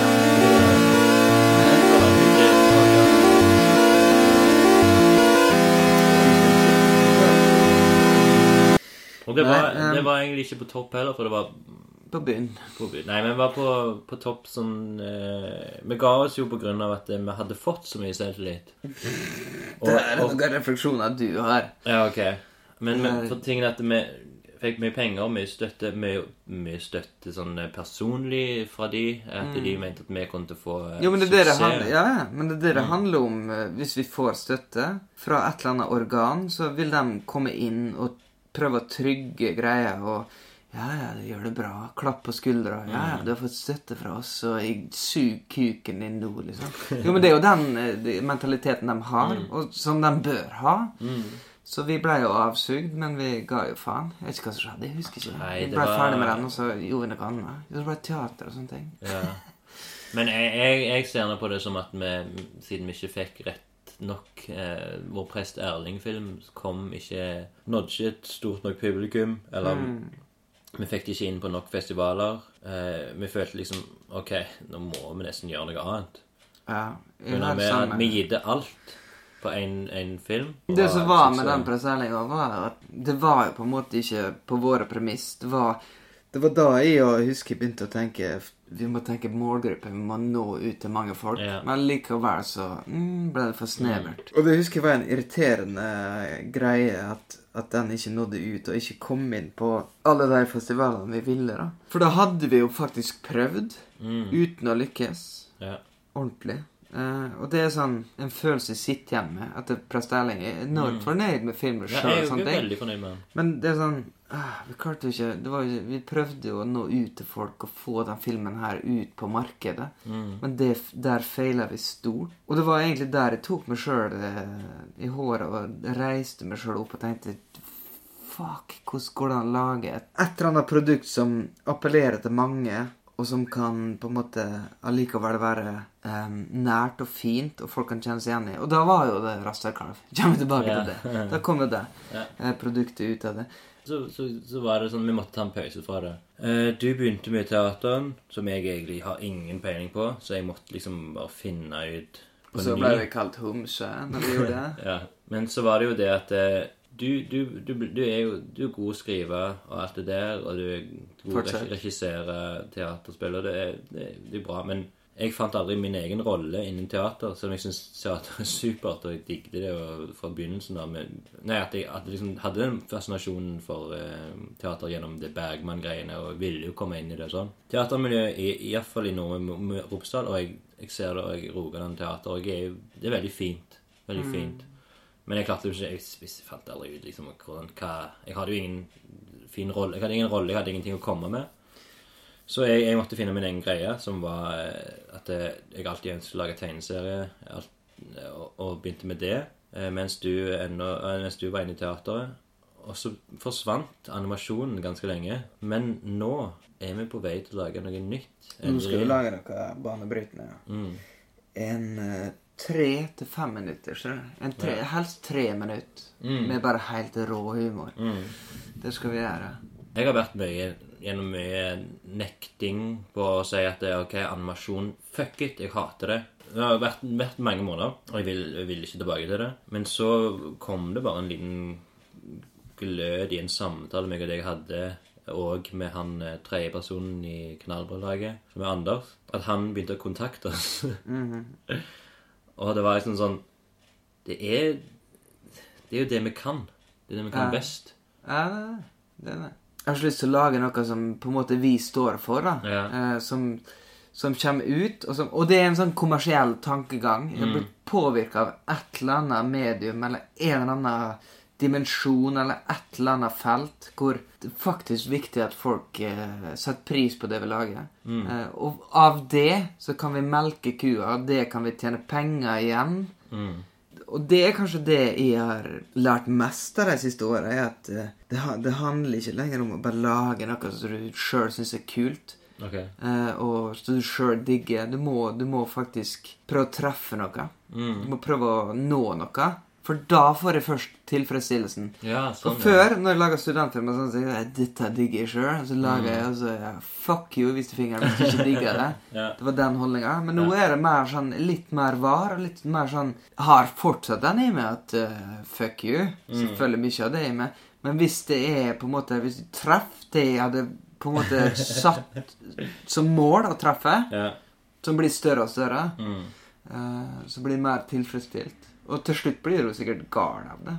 Og det var, Nei, um, det var egentlig ikke på topp heller, for det var på bunn. på, Nei, men var på, på topp sånn eh, Vi ga oss jo på grunn av at eh, vi hadde fått så mye selvtillit. Og, Det er og, noen refleksjoner du har. ja, ok. Men, men for tingen at vi fikk mye penger mye støtte, mye, mye støtte sånn eh, personlig fra de, at de mente at vi kom til å få eh, Mm. Jo, men det suksess. handler, ja, men det er det det handler om. eh, Hvis vi får støtte fra et eller annet organ, så vil de komme inn og prøve å trygge greier og Ja, ja, du gjør det bra. Klapp på skuldra. Ja, ja, du har fått støtte fra oss, og jeg sug kuken din nå, liksom. Jo, men det er jo den eh, mentaliteten de har, og som de bør ha. Så vi ble jo avsugd, men vi ga jo faen. Jeg vet ikke hva som skjedde. Jeg husker ikke. Nei, vi ble var- ferdig med den, og så gjorde vi noe annet. Det ble teater og sånne ting. Ja. Men jeg, jeg, jeg ser nå på det som at vi, siden vi ikke fikk rett nok eh, Vår prest Erling-film kom ikke Nådde ikke et stort nok publikum. Eller vi fikk det ikke inn på nok festivaler. Eh, vi følte liksom OK, nå må vi nesten gjøre noe annet. Ja, Men vi, vi gidde alt på en film. Det som var med den presenninga, var at det var jo på en måte ikke på våre premiss. Det var Det var da jeg og husker begynte å tenke Vi må tenke målgruppe, vi må nå ut til mange folk. Ja. Men likevel så mm, ble det for snevert. Og det husker jeg var en irriterende greie at, at den ikke nådde ut, og ikke kom inn på alle de festivalene vi ville. da. For da hadde vi jo faktisk prøvd, Mm. uten å lykkes Ja. ordentlig. Eh, og det er sånn en følelse jeg sitter igjen med At Prest Erling. Er enormt Mm. fornøyd med filmen ja jeg er jo veldig fornøyd med den. Men det er sånn uh, Vi klarte jo ikke, det var Vi prøvde jo å nå ut til folk og få den filmen her ut på markedet. Mm. Men det, der feila vi stort. Og det var egentlig der jeg tok meg sjøl eh, i håret og reiste meg sjøl opp og tenkte Fuck, hvordan går det an å lage et, et eller annet produkt som appellerer til mange, og som kan på en måte allikevel være um, nært og fint, og folk kan kjenne seg igjen i. Og da var jo det Rastakalv. Kommer tilbake yeah. til det. Da kom jo det yeah. eh, produktet ut av det. Så, så, så var det sånn Vi måtte ta en pause fra det. Eh, du begynte med teateren, som jeg egentlig har ingen peiling på, så jeg måtte liksom bare finne ut på Og så ble det kalt homse når vi gjorde det. Ja, Men så var det jo det at eh, du, du, du, du er jo du er god å skrive og alt det der, og du er god å regissere teaterspill, og det er, det, er- det er bra. Men jeg fant aldri min egen rolle innen teater, selv om jeg syns teater er supert, og jeg digget det og fra begynnelsen av. Nei, at jeg, at jeg liksom hadde den fascinasjonen for eh, teater gjennom det Bergman-greiene, og ville jo komme inn i det og sånn. Teatermiljøet, i- iallfall i Nordre Romsdal, og jeg, jeg ser det og jeg Rogaland teater, og jeg er, det er veldig fint. Veldig fint. Men jeg klarte jo ikke Jeg, fant aldri ut liksom hvordan, hva Jeg hadde jo ingen fin rolle. Jeg hadde ingen rolle, jeg hadde ingenting å komme med. Så jeg, jeg måtte finne min egen greie, som var eh, at eh, jeg alltid ønsket å lage tegneserie, alt, og, og begynte med det. eh, Mens du, eh, mens du var inne i teateret. Og så forsvant animasjonen ganske lenge. Men nå er vi på vei til å lage noe nytt. Nå skal vi lage noe banebrytende. Ja. Mm. En tre til fem minutter, så du. En tre, Helst tre minutter Mm. med bare helt rå humor. Mm. Det skal vi gjøre. Jeg har vært mye gjennom mye nekting på å si at det er ok, animasjon Fuck it, jeg hater det. Det har vært, vært mange måneder, og jeg vil, jeg vil ikke tilbake til det. Men så kom det bare en liten glød i en samtale meg og deg hadde, og med han eh, tredjepersonen i Knallbrødlaget, som er Anders, at han begynte å kontakte oss. og det var liksom sånn Det er Det er jo det vi kan. Det er det vi kan Ja. best. Ja, det er det. det er det. Jeg har så lyst til å lage noe som på en måte vi står for, da. Ja. Eh, som, som kommer ut, og, som, og det er en sånn kommersiell tankegang. Jeg har blitt påvirka av et eller annet medium eller en eller annen dimensjon eller et eller annet felt hvor det er faktisk viktig at folk eh, setter pris på det vi lager. Eh, og av det så kan vi melke kua, av det kan vi tjene penger igjen. Mm. Og det er kanskje det jeg har lært mest av de siste åra, er at eh, det, det handler ikke lenger om å bare lage noe som du sjøl syns er kult, Okay. eh, og som du sjøl digger. Du må, du må faktisk prøve å treffe noe. Mm. Du må prøve å nå noe. For da får jeg først tilfredsstillelsen. Ja, sånn. Og før, når jeg lager studentfilmer, sånn, så sier jeg dette digger jeg sjøl. Så lager jeg, og så ja, Fuck you, hvis du fingeren hvis du ikke digger det. Ja. Det var den holdninga. Men nå er det mer sånn litt mer var, og litt mer sånn Har fortsatt den i meg at uh, fuck you. Selvfølgelig mye av det i meg. Men hvis det er på en måte Hvis du treffer det jeg hadde på en måte satt som mål å treffe, Ja. som blir større og større, Mm. uh, så blir det mer tilfredsstilt. Og til slutt blir hun sikkert gal av det.